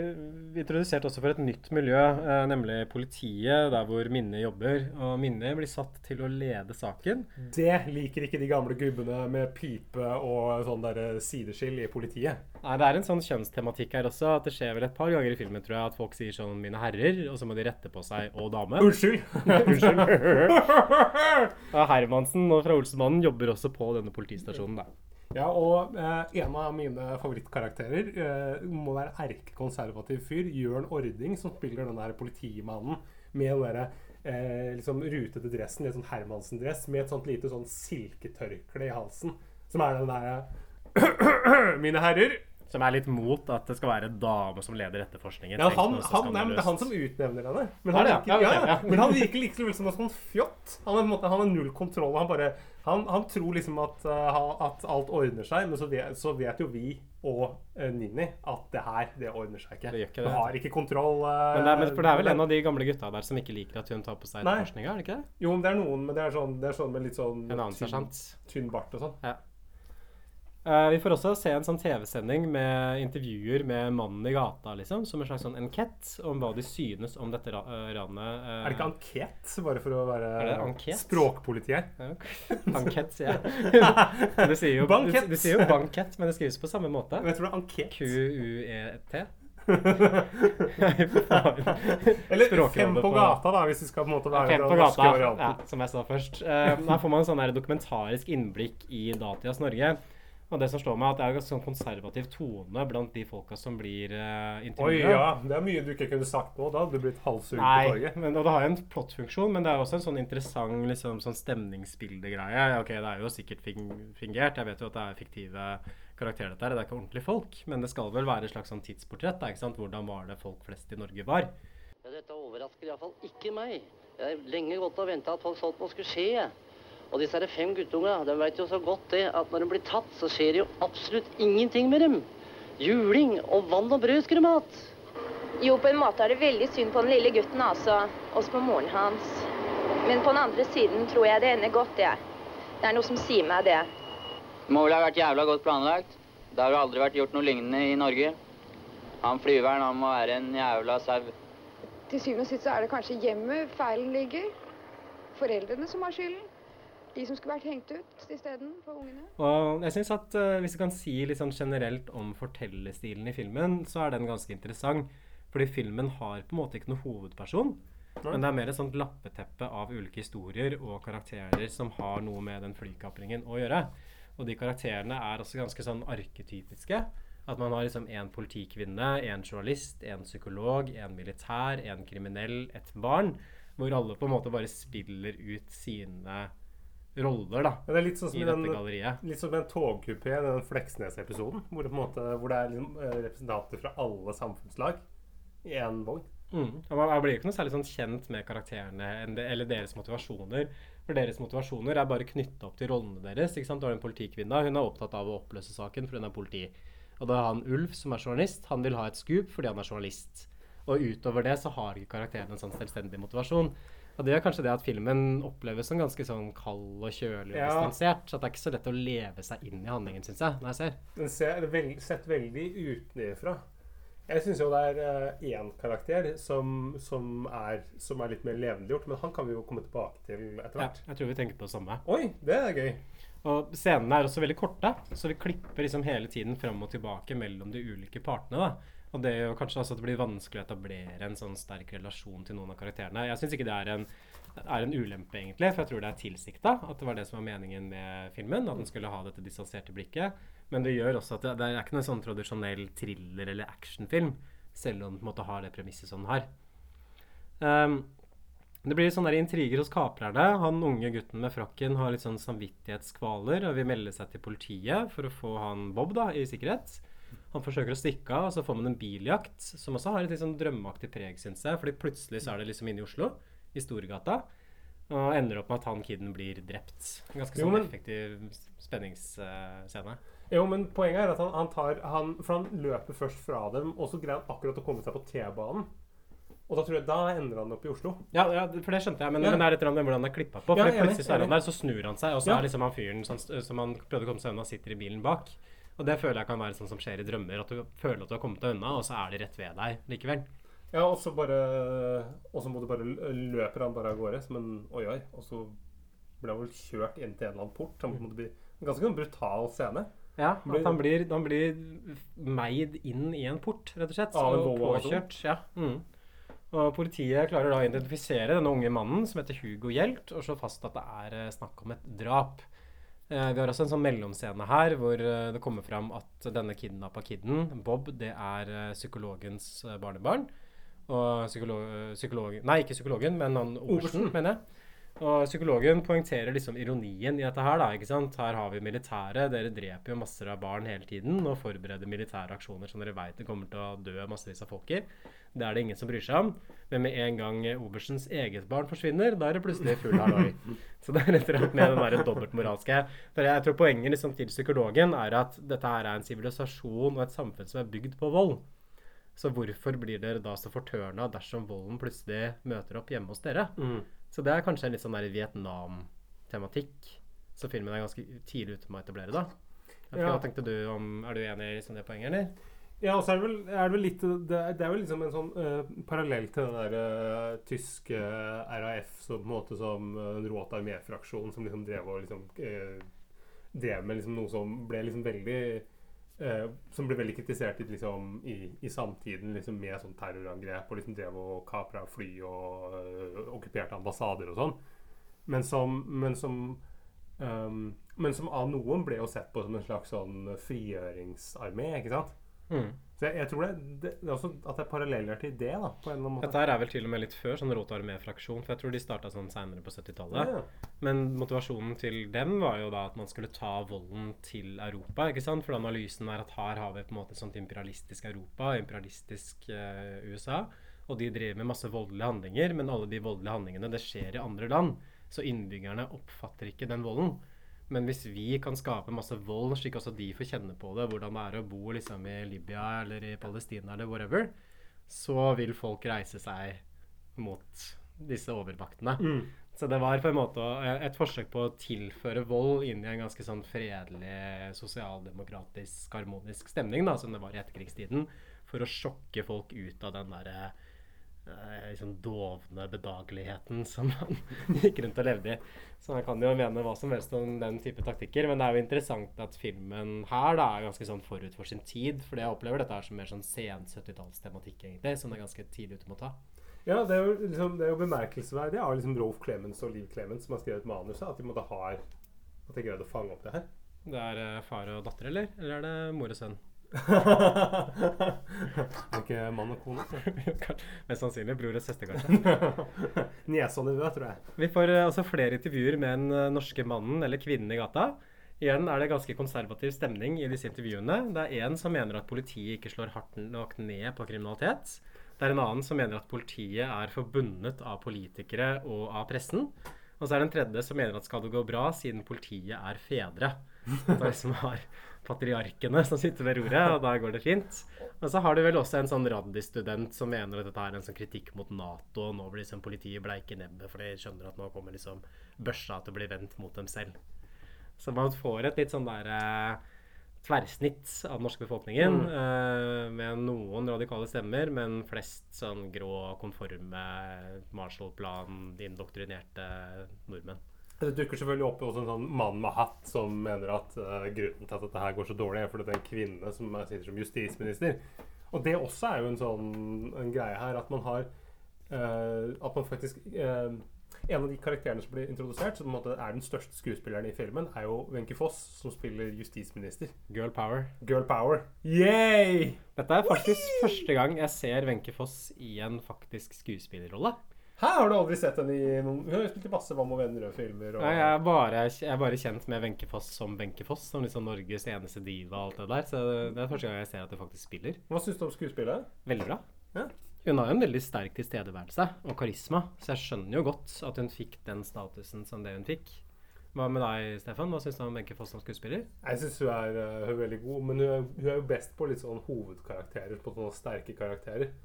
introdusert også for et nytt miljø, eh, nemlig politiet, der hvor Minne jobber. Og Minne blir satt til å lede saken. Det liker ikke de gamle gubbene med pipe og sånn der sideskill i politiet. Nei, Det er en sånn kjønnstematikk her også. at Det skjer vel et par ganger i filmen tror jeg, at folk sier sånn 'mine herrer', og så må de rette på seg 'og dame'. Unnskyld! [LAUGHS] Unnskyld. Hermansen og fra Olsenmannen jobber også på denne politistasjonen. da. Ja, og eh, en av mine favorittkarakterer eh, må være erkekonservativ fyr. Jørn Ording, som spiller den der politimannen med den derre eh, liksom rutete dressen, litt sånn Hermansen-dress, med et sånt lite sånn silketørkle i halsen. Som er den derre [CLEARS THROAT] Mine herrer. Som er litt mot at det skal være en dame som leder etterforskningen. Ja, han, han, nei, men det er han som utnevner henne. Men han, det, virker, ja? ja, Ja, ja, ja. men han virker liksom som en sånn fjott. Han, er, måte, han har null kontroll. Han, bare, han, han tror liksom at, uh, at alt ordner seg, men så vet, så vet jo vi og uh, Nini at det her, det ordner seg ikke. Det gjør ikke Du har ikke kontroll. uh, Men det, er, men for det er vel en av de gamle gutta der som ikke liker at hun tar på seg etterforskninga, er det det? Jo, men det er noen, men det er sånn, det er sånn med litt sånn En annen tynn, tynn bart og sånn. Ja. Eh, vi får også se en sånn TV-sending med intervjuer med mannen i gata, liksom, som en slags sånn enkett om hva de synes om dette ra eh, ranet. Uh, Er det ikke ankett, bare for å være språkpolitiet? Ja, [LAUGHS] sier jeg. [LAUGHS] du, sier jo, du, du sier jo bankett, men det skrives på samme måte. Men jeg tror det er ankett. Q-u-e-t. [LAUGHS] Eller fem på gata, da, hvis du skal på en måte være Fem den på gata, varianten. ja, som jeg sa først. Uh, her får man en sånn dokumentarisk innblikk i datidas Norge. Og det som slår meg, er at det er en ganske sånn konservativ tone blant de folka som blir uh, Oi, ja. Det er mye du ikke kunne sagt nå. Da hadde du blitt halshugd på torget. men, og det har jo en plottfunksjon, men det er også en sånn interessant liksom, sånn stemningsbildegreie. Ok, det er jo sikkert fingert. Jeg vet jo at det er fiktive karakterer dette her. Det er ikke ordentlige folk. Men det skal vel være et slags sånn tidsportrett. Da, ikke sant? Hvordan var det folk flest i Norge var? Ja, dette overrasker iallfall ikke meg. Jeg har lenge gått og venta at folk sånt noe skulle skje. Og disse fem guttunga, de veit jo så godt det at når de blir tatt, så skjer det jo absolutt ingenting med dem. Juling og vann og brød skulle de hatt. Jo, på en måte er det veldig synd på den lille gutten, altså. Også på moren hans. Men på den andre siden tror jeg det ender godt, det. Det er noe som sier meg det. Det må vel ha vært jævla godt planlagt. Det har aldri vært gjort noe lignende i Norge. Han flyveren, han må være en jævla sau. Til syvende og sist så er det kanskje hjemmet feilen ligger. Foreldrene som har skylden. De som skulle vært hengt ut isteden for ungene. Og jeg synes at uh, Hvis vi kan si litt sånn generelt om fortellerstilen i filmen, så er den ganske interessant. Fordi filmen har på en måte ikke noen hovedperson. Nei. Men det er mer et sånt lappeteppe av ulike historier og karakterer som har noe med den flykapringen å gjøre. Og de karakterene er også ganske sånn arketypiske. At man har liksom en politikvinne, en journalist, en psykolog, en militær, en kriminell, et barn. Hvor alle på en måte bare spiller ut sine roller da, Ja, det er litt sånn som i den, galleriet. litt som en togkupé, den Fleksnes-episoden, hvor, hvor det er liksom, eh, representanter fra alle samfunnslag i én vogn. Mm. Man blir blir ikke noe særlig sånn kjent med karakterene eller deres motivasjoner. For deres motivasjoner er bare knytta opp til rollene deres. ikke sant? Du har en politikvinne. Hun er opptatt av å oppløse saken, for hun er politi. Og da har han Ulf, som er journalist. Han vil ha et skup fordi han er journalist. Og utover det så har ikke karakteren en sånn selvstendig motivasjon. Og det er kanskje det at filmen oppleves som ganske sånn kald og kjølig og Ja. distansert. Så det er ikke så lett å leve seg inn i handlingen, syns jeg. når jeg ser. Den ser vel, sett veldig utenfra. Jeg syns jo det er én karakter som, som, er, som er litt mer levendegjort, men han kan vi jo komme tilbake til etter Ja, hvert. jeg tror vi tenker på det samme. Oi, det er gøy. Og scenene er også veldig korte, så vi klipper liksom hele tiden fram og tilbake mellom de ulike partene. da. Og det gjør kanskje også at det blir vanskelig å etablere en sånn sterk relasjon til noen av karakterene. Jeg syns ikke det er en, er en ulempe, egentlig, for jeg tror det er tilsikta at det var det som var meningen med filmen. At den skulle ha dette distanserte blikket. Men det gjør også at det, det er ikke noen sånn tradisjonell thriller- eller actionfilm, selv om den på en måte har det premisset som den har. Um, det blir sånne der intriger hos kaprerne. Han unge gutten med frakken har litt sånn samvittighetskvaler og vil melde seg til politiet for å få han Bob da, i sikkerhet. Han forsøker å stikke av, og så får man en biljakt, som også har et litt sånn drømmeaktig preg, syns jeg. Fordi plutselig så er det liksom inne i Oslo, i Storgata, og ender opp med at han kiden blir drept. En ganske Jo, sånn men- effektiv spenningsscene. Jo, men poenget er at han, han tar han, For han løper først fra dem, og så greier han akkurat å komme seg på T-banen. Og da tror jeg da ender han opp i Oslo. Ja, ja, for det skjønte jeg, men, Ja. men det er et eller annet hvordan det er klippa på. For Ja, plutselig så er han der, så snur han seg, og så er liksom han fyren som, som han prøvde å komme seg unna, sitter i bilen bak. Og det føler jeg kan være sånn som skjer i drømmer, at du føler at du har kommet deg unna, og så er de rett ved deg likevel. Ja, og så bare Og så må du bare løper han bare av gårde som en oi oi. Og så ble han vel kjørt inn til en eller annen port. Han måtte bli en ganske sånn brutal scene. Ja, at han blir, han blir meid inn i en port, rett og slett. En og altså? påkjørt. Ja. Mm. Og politiet klarer da å identifisere denne unge mannen som heter Hugo Hjelt, og slår fast at det er eh, snakk om et drap. Eh, vi har også en sånn mellomscene her hvor eh, det kommer fram at denne kidnappa kiden, Bob, det er eh, psykologens barnebarn. Og psykolog, psykolog Nei, ikke psykologen, men han Obersen, Obersten. mener jeg. Og psykologen poengterer liksom ironien i dette her, da. ikke sant? Her har vi militæret. Dere dreper jo masser av barn hele tiden og forbereder militære aksjoner som dere veit det kommer til å dø massevis av folk i. Det er det ingen som bryr seg om. Men med en gang oberstens eget barn forsvinner, da er det plutselig full halloi. Så det er rett og slett med den der dobbeltmoralske. For jeg tror poenget liksom til psykologen er at dette her er en sivilisasjon og et samfunn som er bygd på vold. Så hvorfor blir dere da så fortørna dersom volden plutselig møter opp hjemme hos dere? Mm. Så det er kanskje en litt sånn Vietnam-tematikk som filmen er ganske tidlig ute med å etablere, da. Jeg Ja. Hva tenkte du om Er du enig i liksom det poenget, eller? Ja, og så er det vel, er det vel litt Det er, det er jo liksom en sånn uh, parallell til den der uh, tyske RAF som på en måte som uh, en råt arméfraksjon som liksom drev og liksom uh, Drev med liksom noe som ble liksom veldig eh, Som ble veldig kritisert liksom, i, i samtiden liksom med sånn terrorangrep og liksom drev og kapra fly og eh, okkuperte ambassader og sånn. Men som, men som Um, men som av noen ble jo sett på som en slags sånn frigjøringsarmé, ikke sant? Mm. Så jeg, jeg tror det, det, det er også at det er paralleller til det, da, på en eller annen måte. Dette her er vel til og med litt før sånn Rotarmé-fraksjon, for jeg tror de starta sånn seinere på 70-tallet. Ja. Men motivasjonen til dem var jo da at man skulle ta volden til Europa, ikke sant? For analysen er at her har vi på en måte et sånt imperialistisk Europa, imperialistisk eh, USA, og de driver med masse voldelige handlinger, men alle de voldelige handlingene, det skjer i andre land. Så innbyggerne oppfatter ikke den volden. Men hvis vi kan skape masse vold, slik også de får kjenne på det, hvordan det er å bo liksom i Libya eller i Palestina eller whatever, så vil folk reise seg mot disse overvaktene. Mm. Så det var på en måte et forsøk på å tilføre vold inn i en ganske sånn fredelig, sosialdemokratisk, harmonisk stemning, da, som det var i etterkrigstiden, for å sjokke folk ut av den derre eh, liksom dovne bedageligheten som han [LAUGHS] gikk rundt og levde i. Så man kan jo mene hva som helst om den type taktikker, men det er jo interessant at filmen her da er ganske sånn forut for sin tid, For jeg opplever dette er som mer sånn sen 70-tallstematikk, egentlig, som det er ganske tidlig ute med å ta. Ja, det er jo, liksom, det er jo bemerkelsesverdig av liksom Rolf Clemens og Liv Clemens som har skrevet manuset, at de måtte ha At de greide å fange opp det her. Det er eh, far og datter, eller? Eller er det mor og sønn? Er [LAUGHS] ikke mann og kone? [LAUGHS] Mest sannsynlig bror og søster, kanskje. Niese og nevø, tror jeg. Vi får også altså flere intervjuer med den eh, norske mannen eller kvinnen i gata. Igjen er det ganske konservativ stemning i disse intervjuene. Det er en som mener at politiet ikke slår hardt nok ned på kriminalitet. Det er en annen som mener at politiet er forbundet av politikere og av pressen. Og så er det en tredje som mener at skal det gå bra, siden politiet er fedre. Er liksom har patriarkene som sitter ved roret, og da går det fint. Og så har du vel også en sånn Raddi-student som mener at dette er en sånn kritikk mot Nato, og nå blir liksom politiet bleike i nebbet, for de skjønner at nå kommer liksom børsa til å bli vendt mot dem selv. Så man får et litt sånn der eh, tverrsnitt av den norske befolkningen, Mm. eh, med noen radikale stemmer, men flest sånn grå, konforme, Marshall-plan, indoktrinerte nordmenn. Det dukker selvfølgelig opp også en sånn mann med hatt som mener at uh, grunnen til at dette her går så dårlig, er fordi det er en kvinne som er- sitter som justisminister. Og det også er jo en sånn en greie her at man har uh, At man faktisk uh, En av de karakterene som blir introdusert, som er den største skuespilleren i filmen, er jo Wenche Foss, som spiller justisminister. Girl power. Girl power. Yay! Dette er faktisk første gang jeg ser Wenche Foss i en faktisk skuespillerrolle. Hæ, har du aldri sett henne i noen Hun har jo spilt i masse venner og filmer. Og, Nei, jeg, er bare, jeg er bare kjent med Wenche Foss som Wenche Foss, som liksom Norges eneste diva og alt det der. Så det er første gang jeg ser at hun faktisk spiller. Hva syns du om skuespillet? Veldig bra. Ja. Hun har jo en veldig sterk tilstedeværelse og karisma, så jeg skjønner jo godt at hun fikk den statusen som det hun fikk. Hva med deg, Stefan? Hva syns du om Wenche Foss som skuespiller? Jeg syns hun, eh, hun er veldig god, men hun er, hun er jo best på litt sånn hovedkarakterer. På sånne sterke karakterer.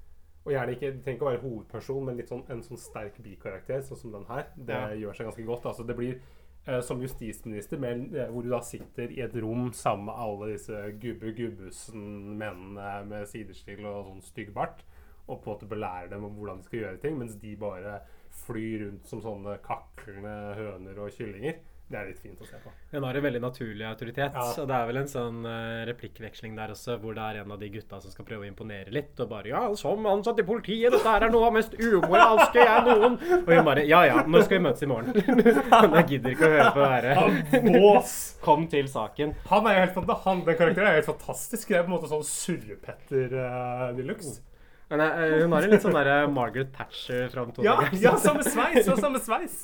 Og gjerne ikke, Det trenger ikke å være hovedperson, men litt sånn, en sånn sterk bikarakter, sånn som den her. Det Ja. gjør seg ganske godt. Altså, det blir eh, som justisminister, men, eh, hvor du da sitter i et rom sammen med alle disse gubbe gubbusen-mennene med sidestil og sånn stygg bart, og på en måte belærer dem om hvordan de skal gjøre ting, mens de bare flyr rundt som sånne kaklende høner og kyllinger. Det er litt fint å se på. Hun har en veldig naturlig autoritet. Ja. Og det er vel en sånn eh, replikkveksling der også, hvor det er en av de gutta som skal prøve å imponere litt. Og bare 'Ja, som ansatt i politiet, dette her er noe av mest umoralske jeg noen Og hun bare 'Ja ja, når skal vi møtes i morgen?' [LAUGHS] jeg gidder ikke å høre på det her. Bås! Kom til saken. Han er jo helt han, Den karakteren er helt fantastisk. Det er på en måte sånn surrepetter uh, de luxe. Men uh, hun har en litt sånn derre Margaret Thatcher-framtoning. Ja, ja, samme sveis! Og samme sveis.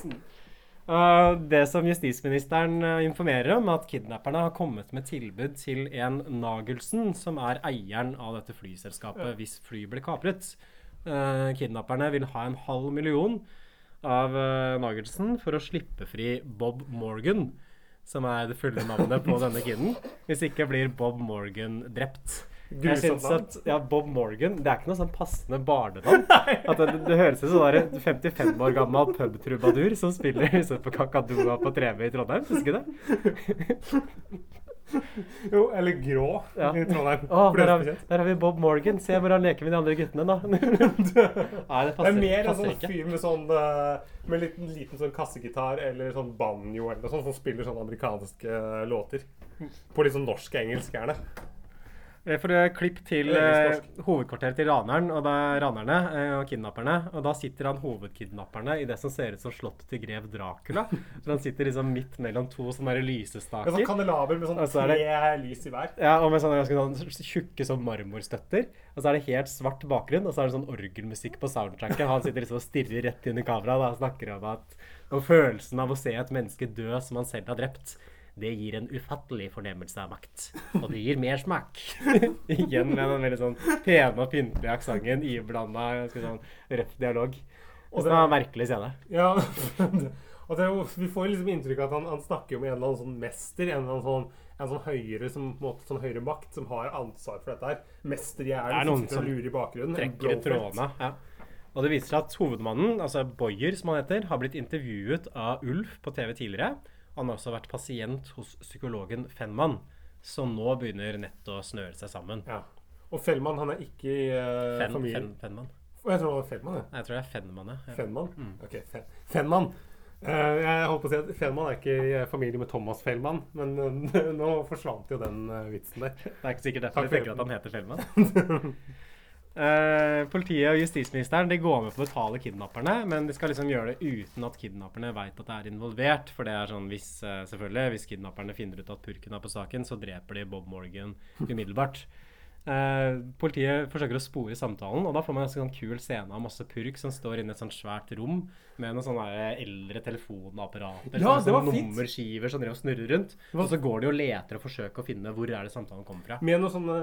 Uh, det som justisministeren uh, informerer om, er at kidnapperne har kommet med tilbud til en Nagelsen, som er eieren av dette flyselskapet, hvis fly blir kapret. Uh, kidnapperne vil ha en halv million av Nagelsen for å slippe fri Bob Morgan, som er det fulle navnet på denne kiden. Hvis ikke blir Bob Morgan drept. Jeg Grusomt synes at ja, Bob Morgan Det er ikke noe sånn passende barnenavn. [LAUGHS] Det, det høres ut som en 55 år gammel pubtrubadur som spiller liksom på Kakadua på Treve i Trondheim. Husker du det? [LAUGHS] Jo, eller grå Ja. i Trondheim. Å, der, er har, spesielt. der har vi Bob Morgan. Se hvor han leker med de andre guttene, [LAUGHS] da. Nei, det Det er mer en sånn fyr med sånn uh, Med en liten, liten sånn kassegitar eller sånn banjo eller noe sånt, som spiller sånne amerikanske eh, låter. På litt sånn norsk-engelsk, gjerne. Eh, For det er klipp til eh, hovedkvarteret til raneren og da, ranerne eh, og kidnapperne. Og da sitter han hovedkidnapperne i det som ser ut som slottet til grev Dracula. [LAUGHS] For han sitter liksom midt mellom to sånne der lysestaker. sånn med sånn så er det- tre lys i hver. Ja, og med sånne ganske sånn tjukke sånn marmorstøtter. Og så er det helt svart bakgrunn, og så er det sånn orgelmusikk på soundtracket. Han sitter liksom og stirrer rett inn i kameraet og snakker om at og følelsen av å se et menneske dø som han selv har drept. Det gir en ufattelig fornemmelse av makt. Og det gir mer smak. [LAUGHS] Igjen med den veldig sånn pene og pyntelige aksenten iblanda ganske sånn røff dialog. Og Og det- det var en merkelig scene. Ja, [LAUGHS] og det jo, Vi får liksom inntrykk av at han, han snakker om en eller annen sånn mester. En eller annen sånn, en sånn høyere som, på en måte, sånn høyere makt som har ansvar for dette her. Mester i Det er som sitter som og lurer i bakgrunnen. en trekker i trådene. Ja. Og det viser seg at hovedmannen, altså Boyer som han heter, har blitt intervjuet av Ulf på TV tidligere. Han har også vært pasient hos psykologen Fenman, så nå begynner nett å snøre seg sammen. Ja. Og Fellman han er ikke i uh, Fen, familien. Fen, Fenman. Jeg tror det var Fenman, ja. Jeg tror det er Fenman, ja. Fenman? Mm. Ok, Fen Fenman. Uh, jeg holdt på å si at Fenman er ikke i familie med Thomas Fellman, men uh, [LAUGHS] nå forsvant jo den vitsen der. Det er ikke sikkert derfor de tenker at han heter Fellman. [LAUGHS] Eh, politiet og justisministeren de går med på å betale kidnapperne, men de skal liksom gjøre det uten at kidnapperne vet at det er involvert. For det er sånn hvis, eh, selvfølgelig, hvis kidnapperne finner ut at purken er på saken, så dreper de Bob Morgan umiddelbart. Eh, politiet forsøker å spore samtalen, og da får man en sånn kul scene av masse purk som står inne i et sånt svært rom med noen sånne eldre telefonapparater. Ja, sånne det sånne nummerskiver som driver og snurrer rundt. Og så går de og leter og forsøker å finne hvor er det samtalen kommer fra. Med noen sånne,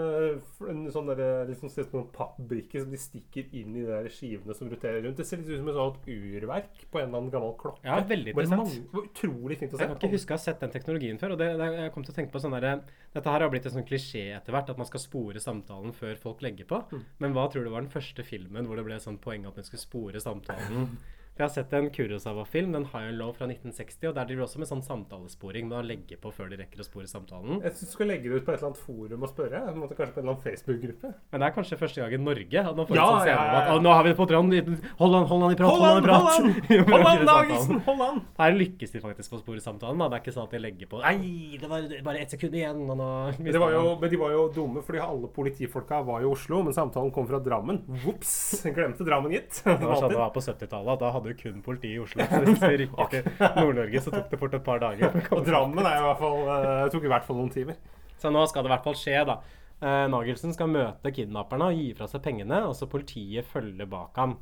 en sånn liksom ser ut som noen pappbrikker som de stikker inn i de der skivene som roterer rundt. Det ser litt ut som et sånt urverk på en eller annen gammel klokke. Ja, veldig interessant. Det var utrolig fint å se. Jeg kan ikke huske å ha sett den teknologien før. og det, det, jeg kom til å tenke på sånn der, Dette her har blitt en sånn klisjé etter hvert, at man skal spore samtalen før folk legger på. Mm. Men hva tror du var den første filmen hvor det ble sånn poeng at man skulle spore samtalen? [LAUGHS] Jeg har sett en Kurosawa-film, den High and Low fra 1960, og der driver de også med sånn samtalesporing med å legge på før de rekker å spore samtalen. Jeg syns du skal legge det ut på et eller annet forum og spørre. på en måte Kanskje på en eller annen Facebook-gruppe. Men det er kanskje første gang i Norge at man får Ja, en sånn ja, om ja, at ja. «Å, nå har vi det på tråden, hold an, hold an i prat, Hold an i prat. hold an, [LAUGHS] må Hold an! Her lykkes de faktisk på å spore samtalen. Da. Det er ikke sånn at de legger på Nei, det var bare ett sekund igjen, og nå det var jo, men de var jo dumme, fordi alle politifolka var i Oslo, men samtalen kom fra Drammen. Vops! Glemte Drammen, gitt. Det var sånn det var på 70-tallet. at Da hadde du kun politi i Oslo. Så hvis vi rykket til [LAUGHS] Nord-Norge, så tok det fort et par dager. Og Drammen er i hvert fall, uh, tok i hvert fall noen timer. Så nå skal det i hvert fall skje, da. Uh, Nagelsen skal møte kidnapperne og gi fra seg pengene, og så politiet følger bak ham.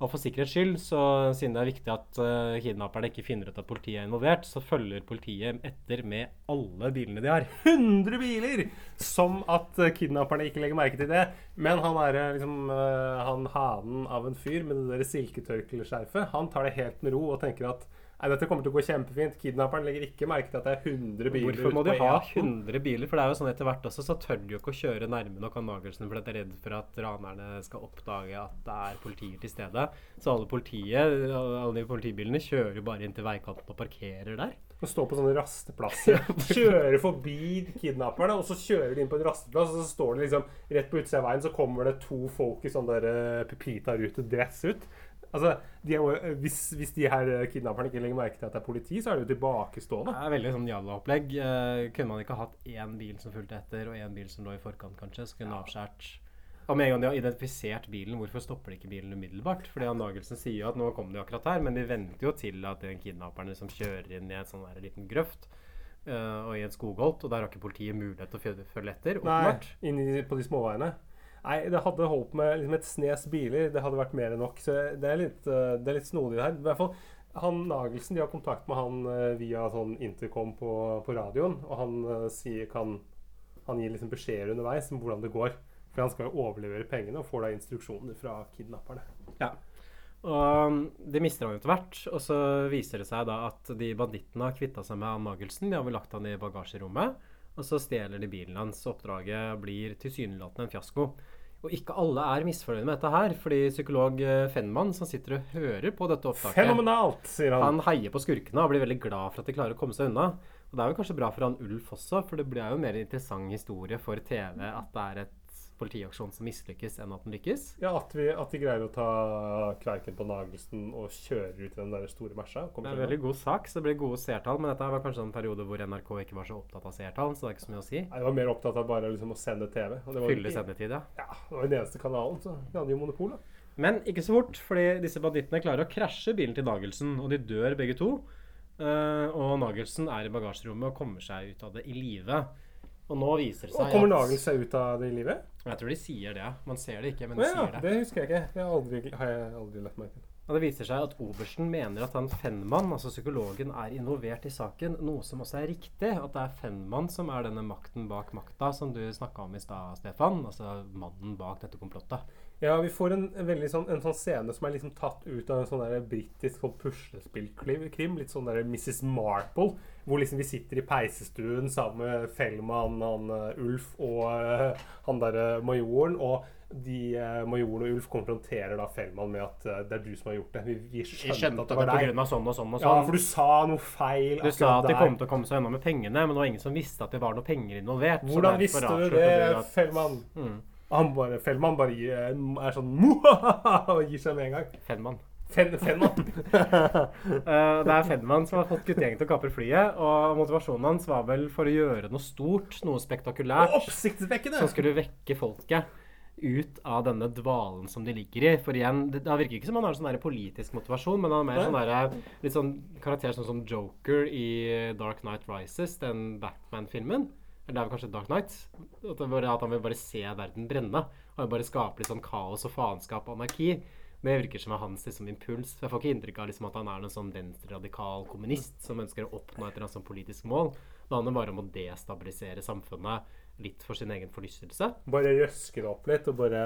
Og for sikkerhets skyld, så siden det er viktig at uh, kidnapperne ikke finner ut at politiet er involvert, så følger politiet etter med alle bilene de har. 100 biler! Som at uh, kidnapperne ikke legger merke til det. Men han er eh, liksom uh, han hanen av en fyr med det der silketørkleskjerfet. Han tar det helt med ro og tenker at Nei, dette kommer til å gå kjempefint. Kidnapperen legger ikke merke til at det er 100 biler Hvorfor må de ha E18. 100 biler? For det er jo sånn etter hvert også, så tør de jo ikke å kjøre nærme nok av Nagelsen, for de er redd for at ranerne skal oppdage at det er politier til stede. Så alle politiet, alle de politibilene kjører jo bare inn til veikanten og parkerer der. Og står på sånne rasteplasser. [LAUGHS] Kjører forbi kidnapperne, og så kjører de inn på en rasteplass, og så står det liksom rett på utsida av veien, så kommer det to folk i sånn der uh, Pepita-rute-dress ut. Altså, de er, hvis, hvis de her eh, kidnapperne ikke legger merke til at det er politi, så er det jo tilbakestående. Det er veldig sånn jalla-opplegg. Uh, kunne man ikke hatt én bil som fulgte etter, og én bil som lå i forkant, kanskje, så kunne avskjært Og med en gang de har identifisert bilen, hvorfor stopper de ikke bilen umiddelbart? Fordi Nagelsen sier jo at nå kom de akkurat her, men de venter jo til at den kidnapperen liksom kjører inn i en sånn liten grøft. Uh, og i en skogholt, og der har ikke politiet mulighet til å følge- etter. Nei, inn på de småveiene. Nei, det hadde holdt med liksom et snes biler. Det hadde vært mer enn nok. Så det er litt, eh, det er litt snodig her. I hvert fall han Nagelsen, de har kontakt med han eh, via sånn intercom på, på radioen, og han eh, sier kan Han gir liksom beskjeder underveis om hvordan det går. For han skal jo overlevere pengene og får da instruksjoner fra kidnapperne. Ja. Og um, de mister han etter hvert, og så viser det seg da at de bandittene har kvitta seg med han Nagelsen. De har vel lagt han i bagasjerommet, og så stjeler de bilen hans. Oppdraget blir tilsynelatende en fiasko. Og ikke alle er misfornøyde med dette her, fordi psykolog Fenman, Fennmann, som sitter og hører på dette opptaket Fenomenalt, sier han. Han heier på skurkene og blir veldig glad for at de klarer å komme seg unna. Og det er jo kanskje bra for han Ulf også, for det blir jo en mer interessant historie for TV at det er et politiaksjon som mislykkes, enn at den lykkes. Ja, at, vi, at de greier å ta kverken på Nagelsen og kjører ut i den der store mersa. Det er en veldig god sak, så det blir gode seertall. Men dette var kanskje en periode hvor NRK ikke var så opptatt av seertall, så det er ikke så mye å si. Nei, Jeg var mer opptatt av bare liksom å sende TV. og det var Fylle sendetid, ja. Ja, det var den eneste kanalen, så vi hadde jo monopol. da. Men ikke så fort, fordi disse bandittene klarer å krasje bilen til Nagelsen, og de dør begge to. Uh, og Nagelsen er i bagasjerommet og kommer seg ut av det i live. Og nå viser det seg Og kommer Nagel seg ut av det i livet? Jeg tror de sier det. Man ser det ikke, men de ja, sier det. det husker jeg ikke. Det har, aldri, har jeg aldri lagt merke til. Og det viser seg at obersten mener at han Fennmann, altså psykologen, er involvert i saken. Noe som også er riktig. At det er Fennmann som er denne makten bak makta, som du snakka om i stad, Stefan. Altså mannen bak dette komplottet. Ja, vi får en, veldig sånn, en sånn scene som er liksom tatt ut av en sånn der britisk sånn puslespillkrim. Litt sånn der Mrs. Marple. Hvor liksom vi sitter i peisestuen sammen med Fellman, han eh, Ulf og eh, han derre majoren. Og de eh, majoren og Ulf konfronterer da Fellmann med at eh, det er du som har gjort det. Vi, vi skjønte, skjønte at det var deg. av sånn og sånn Ja, sånn. for du sa noe feil Du sa at de kom til å komme seg unna med pengene, men det var ingen som visste at det var noe penger involvert. Hvordan visste du det, at- Fellmann? Mm. Han bare, Fellmann bare gir, er sånn og gir seg med en gang. Fellmann. Fen. [LAUGHS] Eh, det er Fenman som har fått guttegjengen til å kapre flyet. Og motivasjonen hans var vel for å gjøre noe stort, noe spektakulært. Oppsiktsvekkende! Som skulle vekke folket ut av denne dvalen som de ligger i. For igjen, det, det virker ikke som han har sånn politisk motivasjon, men han er mer sånn der, litt sånn karakter sånn som Joker i Dark Knight Rises, den Batman-filmen. Eller det er vel kanskje Dark Knight. At, at han vil bare se verden brenne. Og vil bare skape litt sånn kaos og faenskap og anarki. Det virker som er hans liksom, impuls. Jeg får ikke inntrykk av liksom, at han er noen sånn venstreradikal kommunist som ønsker å oppnå et eller annet sånn politisk mål. Det handler bare om å destabilisere samfunnet litt for sin egen forlystelse. Bare røske det opp litt, og bare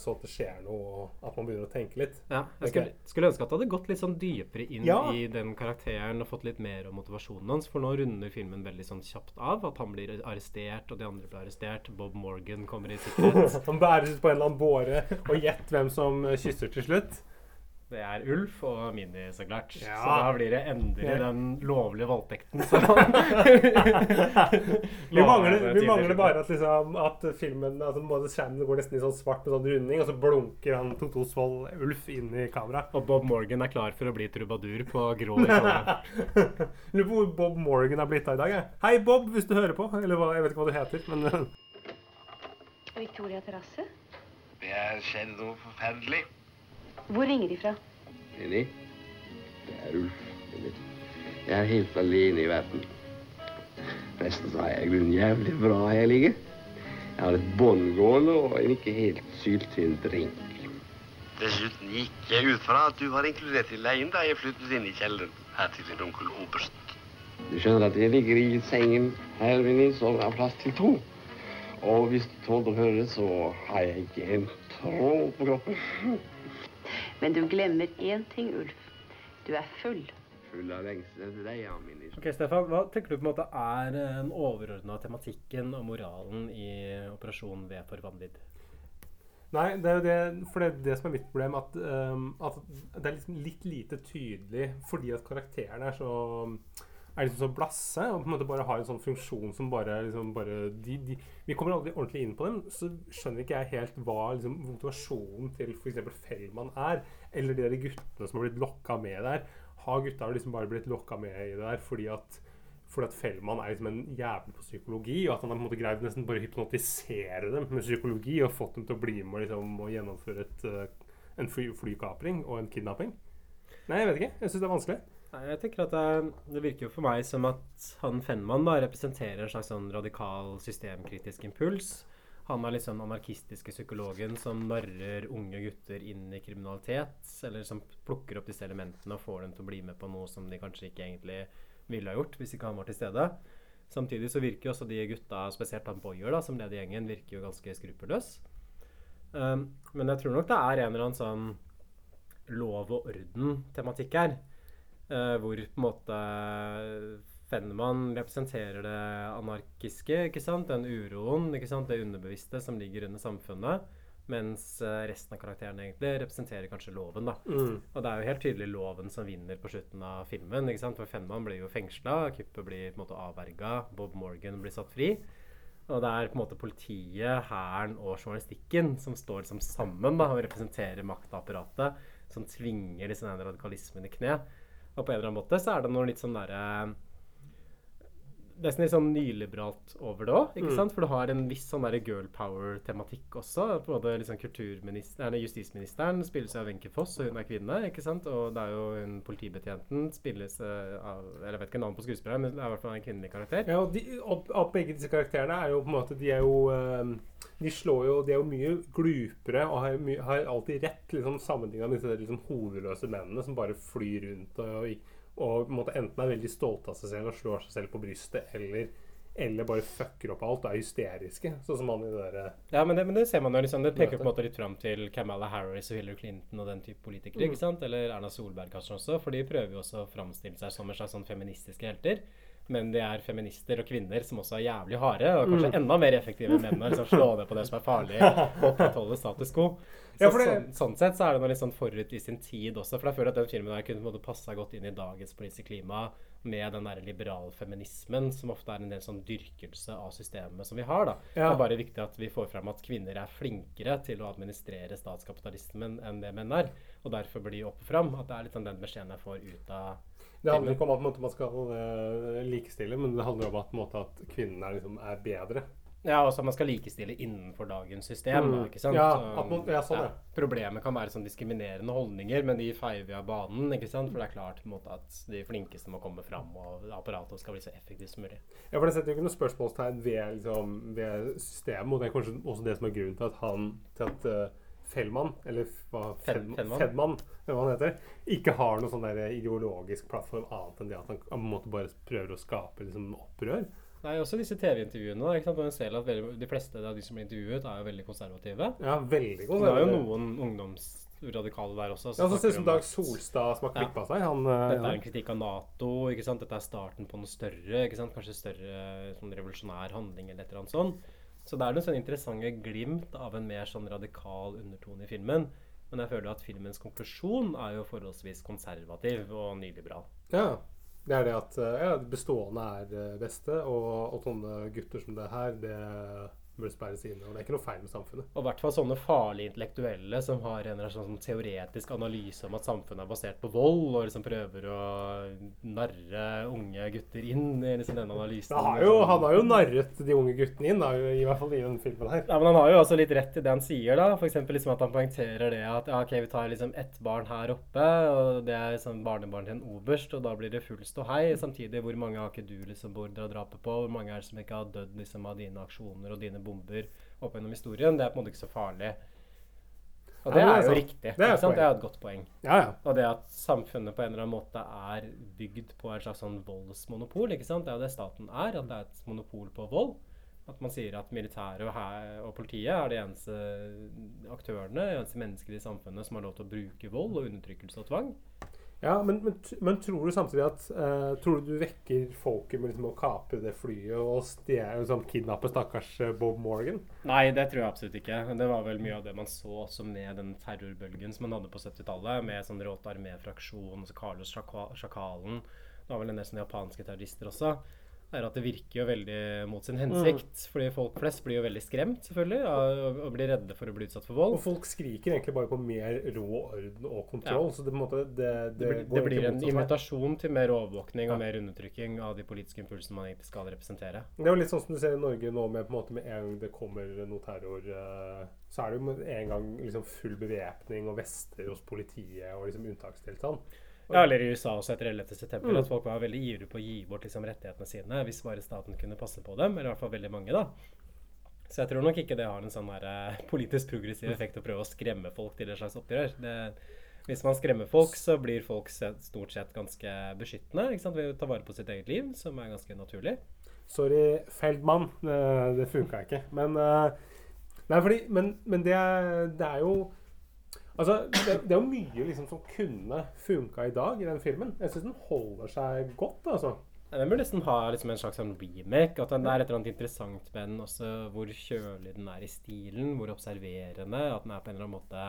så at det skjer noe, at man begynner å tenke litt. Ja, jeg skulle, skulle ønske at det hadde gått litt sånn dypere inn Ja. i den karakteren og fått litt mer om motivasjonen hans, for nå runder filmen veldig sånn kjapt av. At han blir arrestert, og de andre blir arrestert. Bob Morgan kommer i sikkerhet. [LAUGHS] Han bæres ut på en eller annen båre, og gjett hvem som kysser til slutt. Det er Ulf og Mini, så klart. Ja. Så da blir det endelig Ja. den lovlige voldtekten [LAUGHS] Vi mangler, vi mangler bare at, liksom, at filmen altså, både skjermen går nesten i sånn svart med sånn runding, og så blunker han Toto Svold Ulf inn i kamera. Og Bob Morgan er klar for å bli trubadur på grå. [LAUGHS] Lurer på hvor Bob Morgan er blitt av i dag. Jeg. Hei, Bob, hvis du hører på. Eller hva, jeg vet ikke hva du heter, men Victoria terrasse? Det har skjedd noe forferdelig. Hvor ringer de fra? Jenny, det er Ulf. Jeg er helt alene i verden. Resten så har jeg grunnen jævlig bra her jeg ligger. Jeg har et bånd gående og en ikke helt syltynn drink. Dessuten gikk jeg ut fra at du var inkludert i leien da jeg flyttet inn i kjelleren her til din onkel Oberst. Du skjønner at jeg ligger i sengen her, Vinni, som har plass til to. Og hvis du tåler å høre det, så har jeg ikke en tråd på kroppen. Men du glemmer én ting, Ulf. Du er full. Full av lengsel etter deg, ja, Minni. Ok, Stefan, Hva tenker du på en måte er den overordna tematikken og moralen i Operasjon V for vanvidd? Nei, det er jo det, for det er det som er mitt problem. At, um, at det er liksom litt lite tydelig fordi at karakterene er så er liksom så blasse og på en måte bare har en sånn funksjon som bare, liksom bare de, de, Vi kommer aldri ordentlig inn på dem, så skjønner ikke jeg helt hva liksom, motivasjonen til f.eks. Fellmann er. Eller de der guttene som har blitt lokka med der. Har gutta liksom bare blitt lokka med i det der fordi at fordi at Fellmann er liksom en jævel på psykologi, og at han har på en måte greid nesten bare å hypnotisere dem med psykologi og fått dem til å bli med liksom, og gjennomføre et, uh, en fly, flykapring og en kidnapping. Nei, jeg vet ikke. Jeg syns det er vanskelig. Nei, jeg tenker at det, det, virker jo for meg som at han Fennmann da representerer en slags sånn radikal systemkritisk impuls. Han er sånn anarkistiske psykologen som narrer unge gutter inn i kriminalitet. Eller som plukker opp disse elementene og får dem til å bli med på noe som de kanskje ikke egentlig ville ha gjort hvis ikke han var til stede. Samtidig så virker jo også de gutta, spesielt han Boyer, da, som leder gjengen, virker jo ganske skruppelløs. Um, men jeg tror nok det er en eller annen sånn lov og orden-tematikk her. Uh, hvor på en måte Fennemann representerer det anarkiske, ikke sant? den uroen, ikke sant? det underbevisste som ligger under samfunnet. Mens uh, resten av karakterene egentlig representerer kanskje loven. da. Mm. Og det er jo helt tydelig loven som vinner på slutten av filmen. ikke sant? For Fennemann blir jo fengsla, kuppet blir på en måte avverga, Bob Morgan blir satt fri. Og det er på en måte politiet, hæren og journalistikken som står liksom sammen da, og representerer maktapparatet, som tvinger disse radikalismen i kne. Og på en eller annen måte så er det noe litt sånn derre nesten litt sånn nyliberalt over det òg. Mm. sant? For du har en viss sånn der girl power-tematikk også. Både liksom kulturministeren, Justisministeren spilles av Wenche Foss, og hun er kvinne. ikke sant? Og det er jo hun politibetjenten spilles av Eller Jeg vet ikke navnet på skuespilleren, men det er i hvert fall en kvinnelig karakter. Ja, og, de, og, og begge disse karakterene er jo på en måte De er jo um De slår jo De er jo mye glupere og har, mye, har alltid rett, liksom sammenligna med disse liksom, hovedløse mennene som bare flyr rundt og, og og en enten er veldig stolte av seg selv og slår seg selv på brystet, eller, eller bare fucker opp alt og er hysteriske. Sånn som han i det der Ja, men det, men det, ser man jo liksom. Det peker på en måte litt fram til Kamala Harris og Hillary Clinton og den type politikere. Mm. ikke sant? Eller Erna Solberg kanskje også, for de prøver jo også å framstille seg som en slags sånn feministiske helter. Men de er feminister og kvinner som også er jævlig harde, og kanskje Mm. enda mer effektive enn mennene. Liksom slå ned på det som er farlig, opprettholde status quo. Så, Ja, det- sånn, sånn sett så er det noe litt sånn forut i sin tid også. For jeg føler at den filmen der kunne passa godt inn i dagens politiske klima med den der liberalfeminismen som ofte er en del sånn dyrkelse av systemet som vi har. da. Ja. Det er bare viktig at vi får fram at kvinner er flinkere til å administrere statskapitalismen enn det menn er. Og derfor blir de opp og fram. At det er litt sånn den beskjeden jeg får ut av Det handler ikke om at man skal eh, likestille, men det handler om at, måte, at kvinnene er, liksom, er bedre. Ja, også at man skal likestille innenfor dagens system. Mm. Ikke sant? Ja, at man- ja, sånn, ja. Problemet kan være sånn diskriminerende holdninger, men de feier vi av banen. ikke sant? For det er klart måte, at de flinkeste må komme fram, og apparatet skal bli så effektivt som mulig. Ja, for Det setter jo ikke noe spørsmålstegn ved, liksom, ved systemet. Og det er kanskje også det som er grunnen til at han til at uh, Fellmann, eller hva Fed- Fedman, Fedman. Hva han heter, ikke har noen sånn der ideologisk plattform annet enn det at han på en måte bare prøver å skape liksom, opprør. Nei, også disse TV-intervjuene. ikke sant? Ser at veldig, De fleste av de som blir intervjuet, er jo veldig konservative. Ja, veldig konservative. Det er jo noen ungdomsradikale der også. Ja, så ser ut som Dag Solstad som har Ja. seg. Han, eh, Dette ja. er en kritikk av Nato. ikke sant? Dette er starten på noe større. ikke sant? Kanskje større sånn revolusjonær handling eller et eller annet sånt. Så det er noen sånn interessante glimt av en mer sånn radikal undertone i filmen. Men jeg føler at filmens konklusjon er jo forholdsvis konservativ og nyliberal. Ja. Det er det at eh, ja, bestående er det beste, og, og sånne gutter som det her, det bør sperres inne. Og det er ikke noe feil med samfunnet. Og i hvert fall sånne farlige intellektuelle som har en sånn teoretisk analyse om at samfunnet er basert på vold, og liksom prøver å narre unge gutter inn i liksom denne analysen. Han har, jo, han har jo narret de unge guttene inn, da, i hvert fall i den filmen her. Ja, men Han har jo også litt rett i det han sier. da, for eksempel liksom at Han poengterer det at ja, ok, vi tar liksom ett barn her oppe, og det er liksom barnebarn til en oberst, og da blir det full ståhei. Samtidig, hvor mange har ikke du liksom beordra drapet på? Hvor mange er det som ikke har dødd liksom av dine aksjoner og dine bomber opp gjennom historien? Det er på en måte ikke så farlig. Og Ja, det er, er jo riktig. Det er? Det er et godt poeng. Ja, ja. Og det at samfunnet på en eller annen måte er bygd på et slags sånn voldsmonopol. ikke sant? Det er jo det staten er. At det er et monopol på vold. At man sier at militæret og, og politiet er de eneste aktørene, de eneste mennesker i samfunnet som har lov til å bruke vold og undertrykkelse og tvang. Ja, men, men, men tror du samtidig at uh, Tror du du vekker folket med liksom å kapre det flyet og stjele, liksom, kidnappe stakkars eh, Bob Morgan? Nei, det tror jeg absolutt ikke. Det var vel mye av det man så også med den terrorbølgen som man hadde på 70-tallet, med sånn Råte armé-fraksjon, Carlos Sjakalen det var vel en del sånne japanske terrorister også, er at det virker jo veldig mot sin hensikt. Fordi folk flest blir jo veldig skremt, selvfølgelig, og, og blir redde for å bli utsatt for vold. Og folk skriker egentlig bare på mer rå orden og kontroll. Ja. Så det, måte, det, det, Det, blir- blir en invitasjon til mer overvåkning Ja. og mer undertrykking av de politiske impulsene man egentlig skal representere. Det er jo litt sånn som du ser i Norge nå, med, på en måte, med en gang det kommer noe terror, eh, så er det jo med en gang liksom full bevæpning og vester hos politiet og liksom unntakstilstand. Ja, eller i USA også etter 11. september, Mm. at folk var veldig ivrige på å gi bort liksom, rettighetene sine hvis bare staten kunne passe på dem. Eller i hvert fall veldig mange, da. Så jeg tror nok ikke det har en sånn der, eh, politisk progressiv effekt å prøve å skremme folk til et slags opprør. Det, hvis man skremmer folk, så blir folk stort sett ganske beskyttende ikke sant? ved å ta vare på sitt eget liv, som er ganske naturlig. Sorry, Feldmann. Det, det funka ikke. Men eh, Nei, fordi Men, men det, det er jo Altså, det, det er jo mye liksom som kunne funka i dag i den filmen. Jeg syns den holder seg godt, altså. Ja, Den burde nesten ha liksom en slags sånn remake. At den, er et eller annet interessant med den også, hvor kjølig den er i stilen, hvor observerende. At den er på en eller annen måte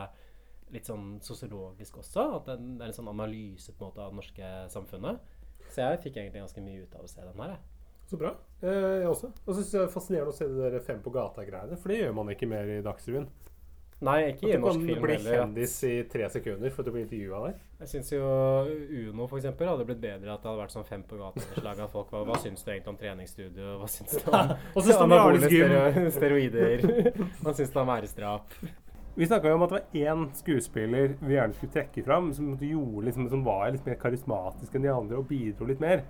litt sånn sosiologisk også. At den, er en sånn analyse på en måte av det norske samfunnet. Så jeg fikk egentlig ganske mye ut av å se den her. jeg. Så bra. Eh, jeg også. Og så syns jeg det er fascinerende å se det der Fem på gata-greiene, for det gjør man ikke mer i Dagsrevyen. Nei, ikke i At du norsk kan film bli heller, at- kjendis i tre sekunder for at du blir intervjua der. Jeg syns jo Uno for eksempel, hadde blitt bedre at det hadde vært sånn fem på gata-innslag av folk. Hva, hva syns du egentlig om treningsstudio? Hva syns du om [LAUGHS] Og [LAUGHS] anabole stero [LAUGHS] steroider? Hva syns du om æresdrap? Vi snakka jo om at det var én skuespiller vi gjerne skulle trekke fram, som, gjorde liksom, som var litt mer karismatisk enn de andre og bidro litt mer.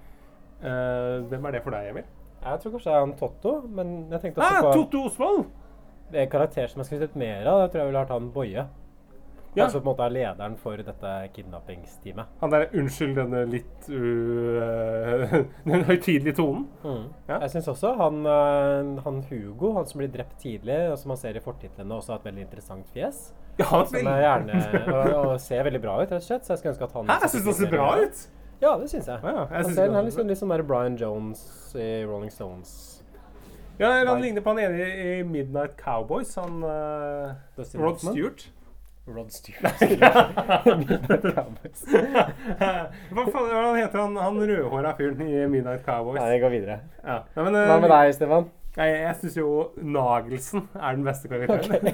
Uh, hvem er det for deg, Emil? Jeg tror kanskje det er han Totto, men jeg tenkte også Hæ, på Totto Osvald! En karakter som jeg skulle sett mer av. det tror jeg ville vært han Boje. Ja. Som på en måte er lederen for dette kidnappingsteamet. Han der, unnskyld denne litt uh, [LAUGHS] Den høytidelige tonen. Mm. Ja. Jeg syns også han, øh, han Hugo, han som blir drept tidlig, og som man ser i fortitlene, også har et veldig interessant fjes. Ja, han som er gjerne og, og ser veldig bra ut, rett og slett. Så jeg skulle ønske at han Hæ, jeg synes han ser bra ut! Ja, det syns jeg. Ja, jeg han synes ser han er liksom, litt sånn der Brian Jones i Rolling Stones. Ja, Han ligner på han ene i Midnight Cowboys, han uh, Rod Hoffman? Stewart. Rod Stewart. [LAUGHS] [LAUGHS] Midnight Cowboys. Hva faen hva heter han, han rødhåra fyren i Midnight Cowboys? Nei, jeg går videre. Ja. Nei, men, uh, Hva med deg, Stefan? Nei, jeg syns jo Nagelsen er den beste karakteren.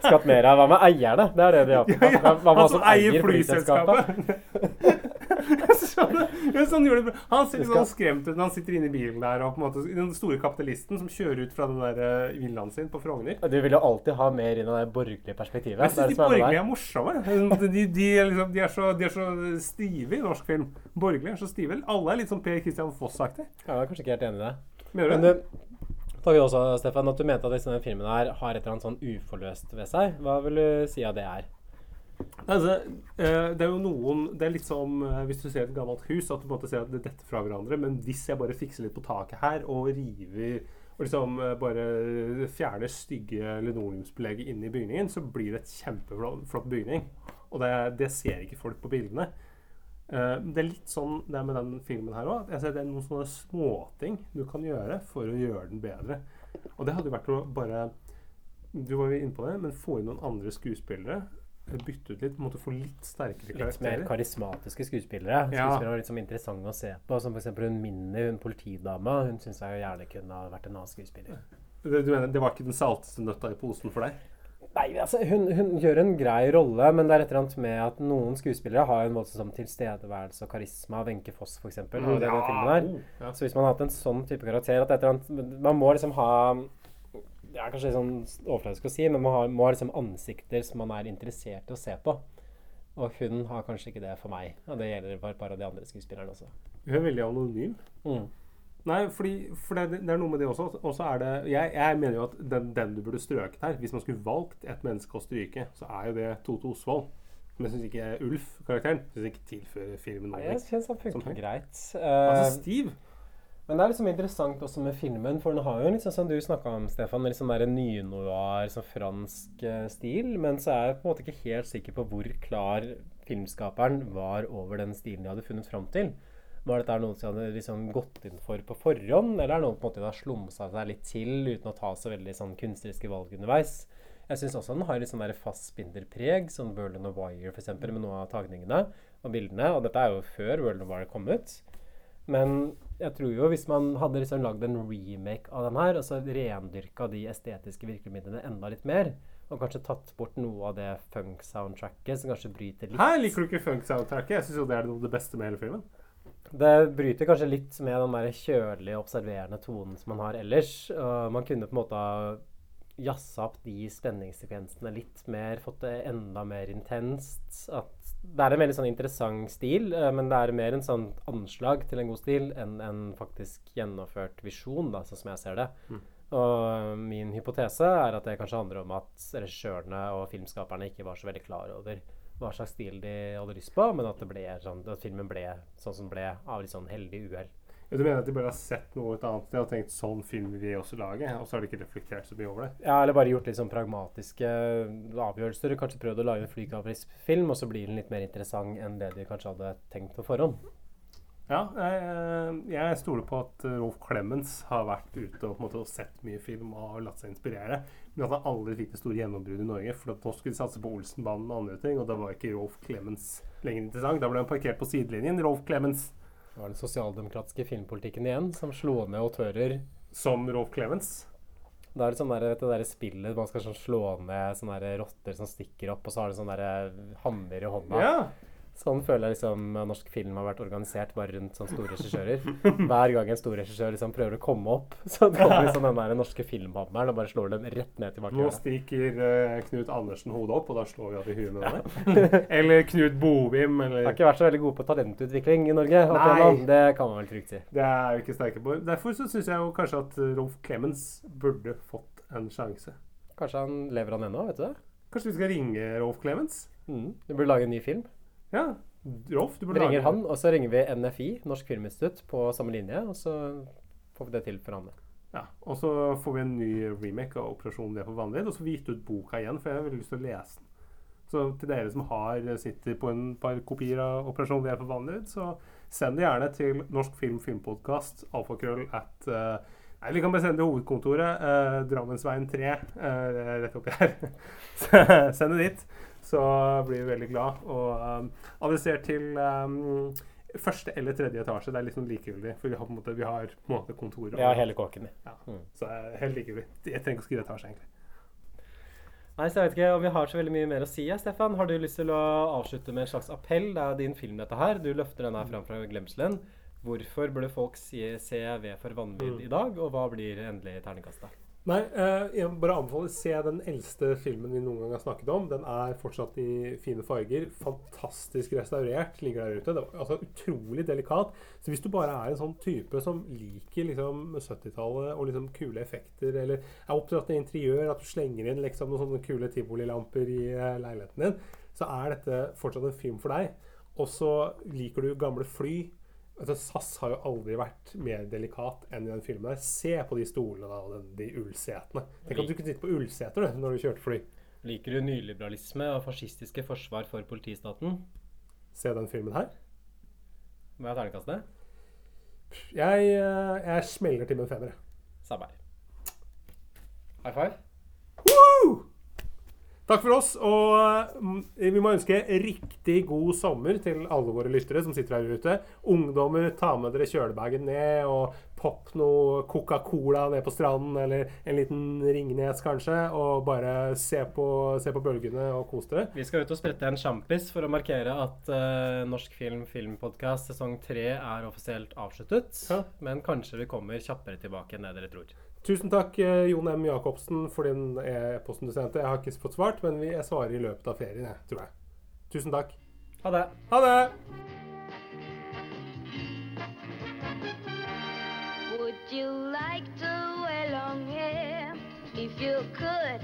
Skatmera. Hva med eierne? Det er det de har på. [LAUGHS] Ja, ja, Hva- hva med han som eier flyselskapet. [LAUGHS] sånn, ja, sånn gjorde. Han ser litt sånn skremt ut når han sitter inne i bilen der, og på en måte den store kapitalisten som kjører ut fra den der eh, villaen sin på Frogner. Du vil jo alltid ha mer i det borgerlige perspektivet. Jeg syns de med borgerlige er morsomme. De, de, er liksom, de, er så, de er så stive i norsk film. Borgerlige er så stive. Alle er litt sånn Per Christian Foss-aktig. Ja, jeg er kanskje ikke helt enig i det. Mener du Men du, Takk også, Stefan, at du mente at denne filmen her har et eller annet sånn uforløst ved seg. Hva vil du si at det er? Altså, eh, det er jo noen Det er litt som eh, hvis du ser et gammelt hus, at du på en måte ser at det detter fra hverandre. Men hvis jeg bare fikser litt på taket her og river og liksom eh, bare fjerner stygge linoleumsbelegget inn i bygningen, så blir det et kjempeflott bygning. Og det, det ser ikke folk på bildene. Det er litt sånn det er med den filmen her òg. Det er noen sånne småting du kan gjøre for å gjøre den bedre. Og det hadde vært å bare Du var jo inne på det, men få inn noen andre skuespillere. Bytte ut litt, måte få litt sterkere Litt mer karismatiske skuespillere. Skuespillere var sånn interessante å se på. Som f.eks. hun Minni, hun politidama. Hun syns jeg gjerne kunne ha vært en annen skuespiller. Det, du mener, det var ikke den salteste nøtta i posen for deg? Nei, altså, hun, hun gjør en grei rolle, men det er et eller annet med at noen skuespillere har en voldsom tilstedeværelse og karisma. Wenche Foss, f.eks. Mm, Ja, oh, ja. Så hvis man har hatt en sånn type karakter at et eller annet, Man må liksom ha Det er kanskje sånn overfladisk å si, men man har, må ha liksom ansikter som man er interessert i å se på. Og hun har kanskje ikke det for meg. Og det gjelder for et par av de andre skuespillerne også. Hun er veldig anonym. Mm. Nei, fordi, for det, det er noe med det også. Og så er det Jeg, jeg mener jo at den, den du burde strøket her, hvis man skulle valgt et menneske å stryke, så er jo det Toto Osvold. Men jeg syns ikke Ulf-karakteren synes ikke tilfører filmen noe. Jeg syns han funker greit. greit. Altså, Eh, Steve Men det er liksom interessant også med filmen, for den har jo liksom som du snakka om, Stefan, liksom der nynoir, sånn fransk eh, stil. Men så er jeg på en måte ikke helt sikker på hvor klar filmskaperen var over den stilen de hadde funnet fram til. Var dette noe de hadde liksom gått inn for på forhånd, eller er det noe på de har slumsa seg litt til uten å ta så veldig sånn kunstneriske valg underveis? Jeg syns også den har litt sånn fast spinderpreg, som Berlin of Wire f.eks., med noe av tagningene og bildene. Og dette er jo før World of Wire kom ut. Men jeg tror jo hvis man hadde liksom lagd en remake av den her, og så rendyrka de estetiske virkemidlene enda litt mer, og kanskje tatt bort noe av det funk-soundtracket som kanskje bryter litt Hæ, liker du ikke funk-soundtracket? Jeg syns jo det er noe av det beste med hele filmen. Det bryter kanskje litt med den der kjølige, observerende tonen som man har ellers. Og man kunne på en måte ha jazza opp de spenningssekvensene litt mer, fått det enda mer intenst. At det er en veldig sånn interessant stil, eh, men det er mer en sånn anslag til en god stil enn en faktisk gjennomført visjon, da, sånn som jeg ser det. Mm. Og min hypotese er at det kanskje handler om at regissørene og filmskaperne ikke var så veldig klar over hva slags stil de hadde lyst på, men at, det ble sånn, at filmen ble sånn som ble, av litt sånn heldig uhell. Du mener at de bare har sett noe et annet sted og tenkt sånn film vil vi også lage, og så har de ikke reflektert så mye over det? Ja, eller bare gjort litt sånn pragmatiske avgjørelser. Kanskje prøvd å lage en flykaprisfilm, og så blir den litt mer interessant enn det de kanskje hadde tenkt på forhånd. Ja, jeg, jeg stoler på at Rolf Clemens har vært ute og måte sett mye film og latt seg inspirere. Men at han aldri fikk det store gjennombruddet i Norge. For at nå skulle de satse på Olsenbanen og andre ting, og da var ikke Rolf Clemens lenger interessant. Da ble han parkert på sidelinjen. Rolf Clemens. Det var den sosialdemokratiske filmpolitikken igjen som slo ned autører. Som Rolf Clemens? Da er det sånn der, vet du, det der spillet man skal sånn slå ned sånne rotter som stikker opp, og så har du sånne hammer i hånda. Ja. Sånn føler jeg liksom norsk film har vært organisert bare rundt sånne store regissører. Hver gang en stor regissør liksom prøver å komme opp, [LAUGHS] så kommer liksom den der norske filmhammeren og bare slår dem rett ned tilbake. Nå stikker uh, Knut Andersen hodet opp, og da slår vi av i huet med det. [LAUGHS] eller Knut Bovim, eller Har ikke vært så veldig gode på talentutvikling i Norge. Nei. Det kan man vel trygt si. Det er vi ikke sterke på. Derfor så syns jeg jo kanskje at Rolf Clemens burde fått en sjanse. Kanskje han lever han ennå, vet du det? Kanskje vi skal ringe Rolf Clemens? Mm. Du burde lage en ny film. Ja. Rolf, du burde ringer han, og så ringer vi NFI, Norsk Filminstitutt, på samme linje, og så får vi det til for han. Ja, og så får vi en ny remake av Operasjon Det for vanvidd, og så får vi gitt ut boka igjen, for jeg har veldig lyst til å lese den. Så til dere som har, sitter på en par kopier av Operasjon V for vanvidd, så send det gjerne til Norsk Film Filmpodkast, alfakrøll at uh, Nei, vi kan bare sende det til hovedkontoret. Uh, Drammensveien 3, uh, rett oppi her. [LAUGHS] Send det dit, så blir vi veldig glad. Og um, adressert til um, første eller tredje etasje. Det er sånn likegyldig, for vi har på en måte, vi har på en måte kontoret. Ja, hele kåken. Ja, Mm. Så er helt likegyldig. Jeg trenger ikke å skrive etasje, egentlig. Nei, så jeg vet ikke om vi har så veldig mye mer å si. ja, Stefan. Har du lyst til å avslutte med en slags appell? Det er din film, dette her. Du løfter den her fram fra glemselen. Hvorfor burde folk si, se V for vanvidd Mm. i dag, og hva blir endelig terningkastet? Nei, eh, jeg må bare anbefaler se den eldste filmen vi noen gang har snakket om. Den er fortsatt i fine farger. Fantastisk restaurert. Ligger der ute. Det var altså utrolig delikat. Så hvis du bare er en sånn type som liker liksom 70-tallet og liksom kule effekter, eller er opptatt av interiør, at du slenger inn liksom noen sånne kule tivolilamper i eh, leiligheten din, så er dette fortsatt en film for deg. Og så liker du gamle fly. Altså, SAS har jo aldri vært mer delikat enn i den filmen. der. Se på de stolene og den, de ullsetene. Tenk at du kunne sitte på ullseter du, når du kjørte fly. Liker du nyliberalisme og fascistiske forsvar for politistaten? Se den filmen her. Hva er terningkastet? Jeg, eh, jeg smeller til med en femmer. Samme her. High five. Woo! Takk for oss, og mm, vi må ønske riktig god sommer til alle våre lyttere som sitter her ute. Ungdommer, ta med dere kjølebagen ned, og popp noe Coca-Cola ned på stranden, eller en liten Ringnes kanskje, og bare se på, se på bølgene og kos dere. Vi skal ut og sprette en sjampis for å markere at uh, Norsk Film Filmpodkast sesong tre er offisielt avsluttet. Men kanskje vi kommer kjappere tilbake enn det dere tror. Tusen takk, eh, Jon M. Jacobsen, for din e-posten du sendte. Jeg har ikke fått svart, men vi jeg svarer i løpet av ferien, jeg, tror jeg. Tusen takk. Ha det. Ha det! Would you like to wear long hair if you could?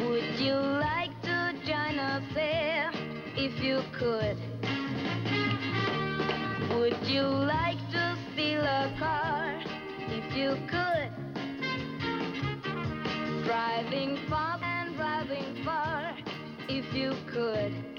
Would you like to join a fair if you could? Would you like to steal a car you could? Driving fast and driving far if you could.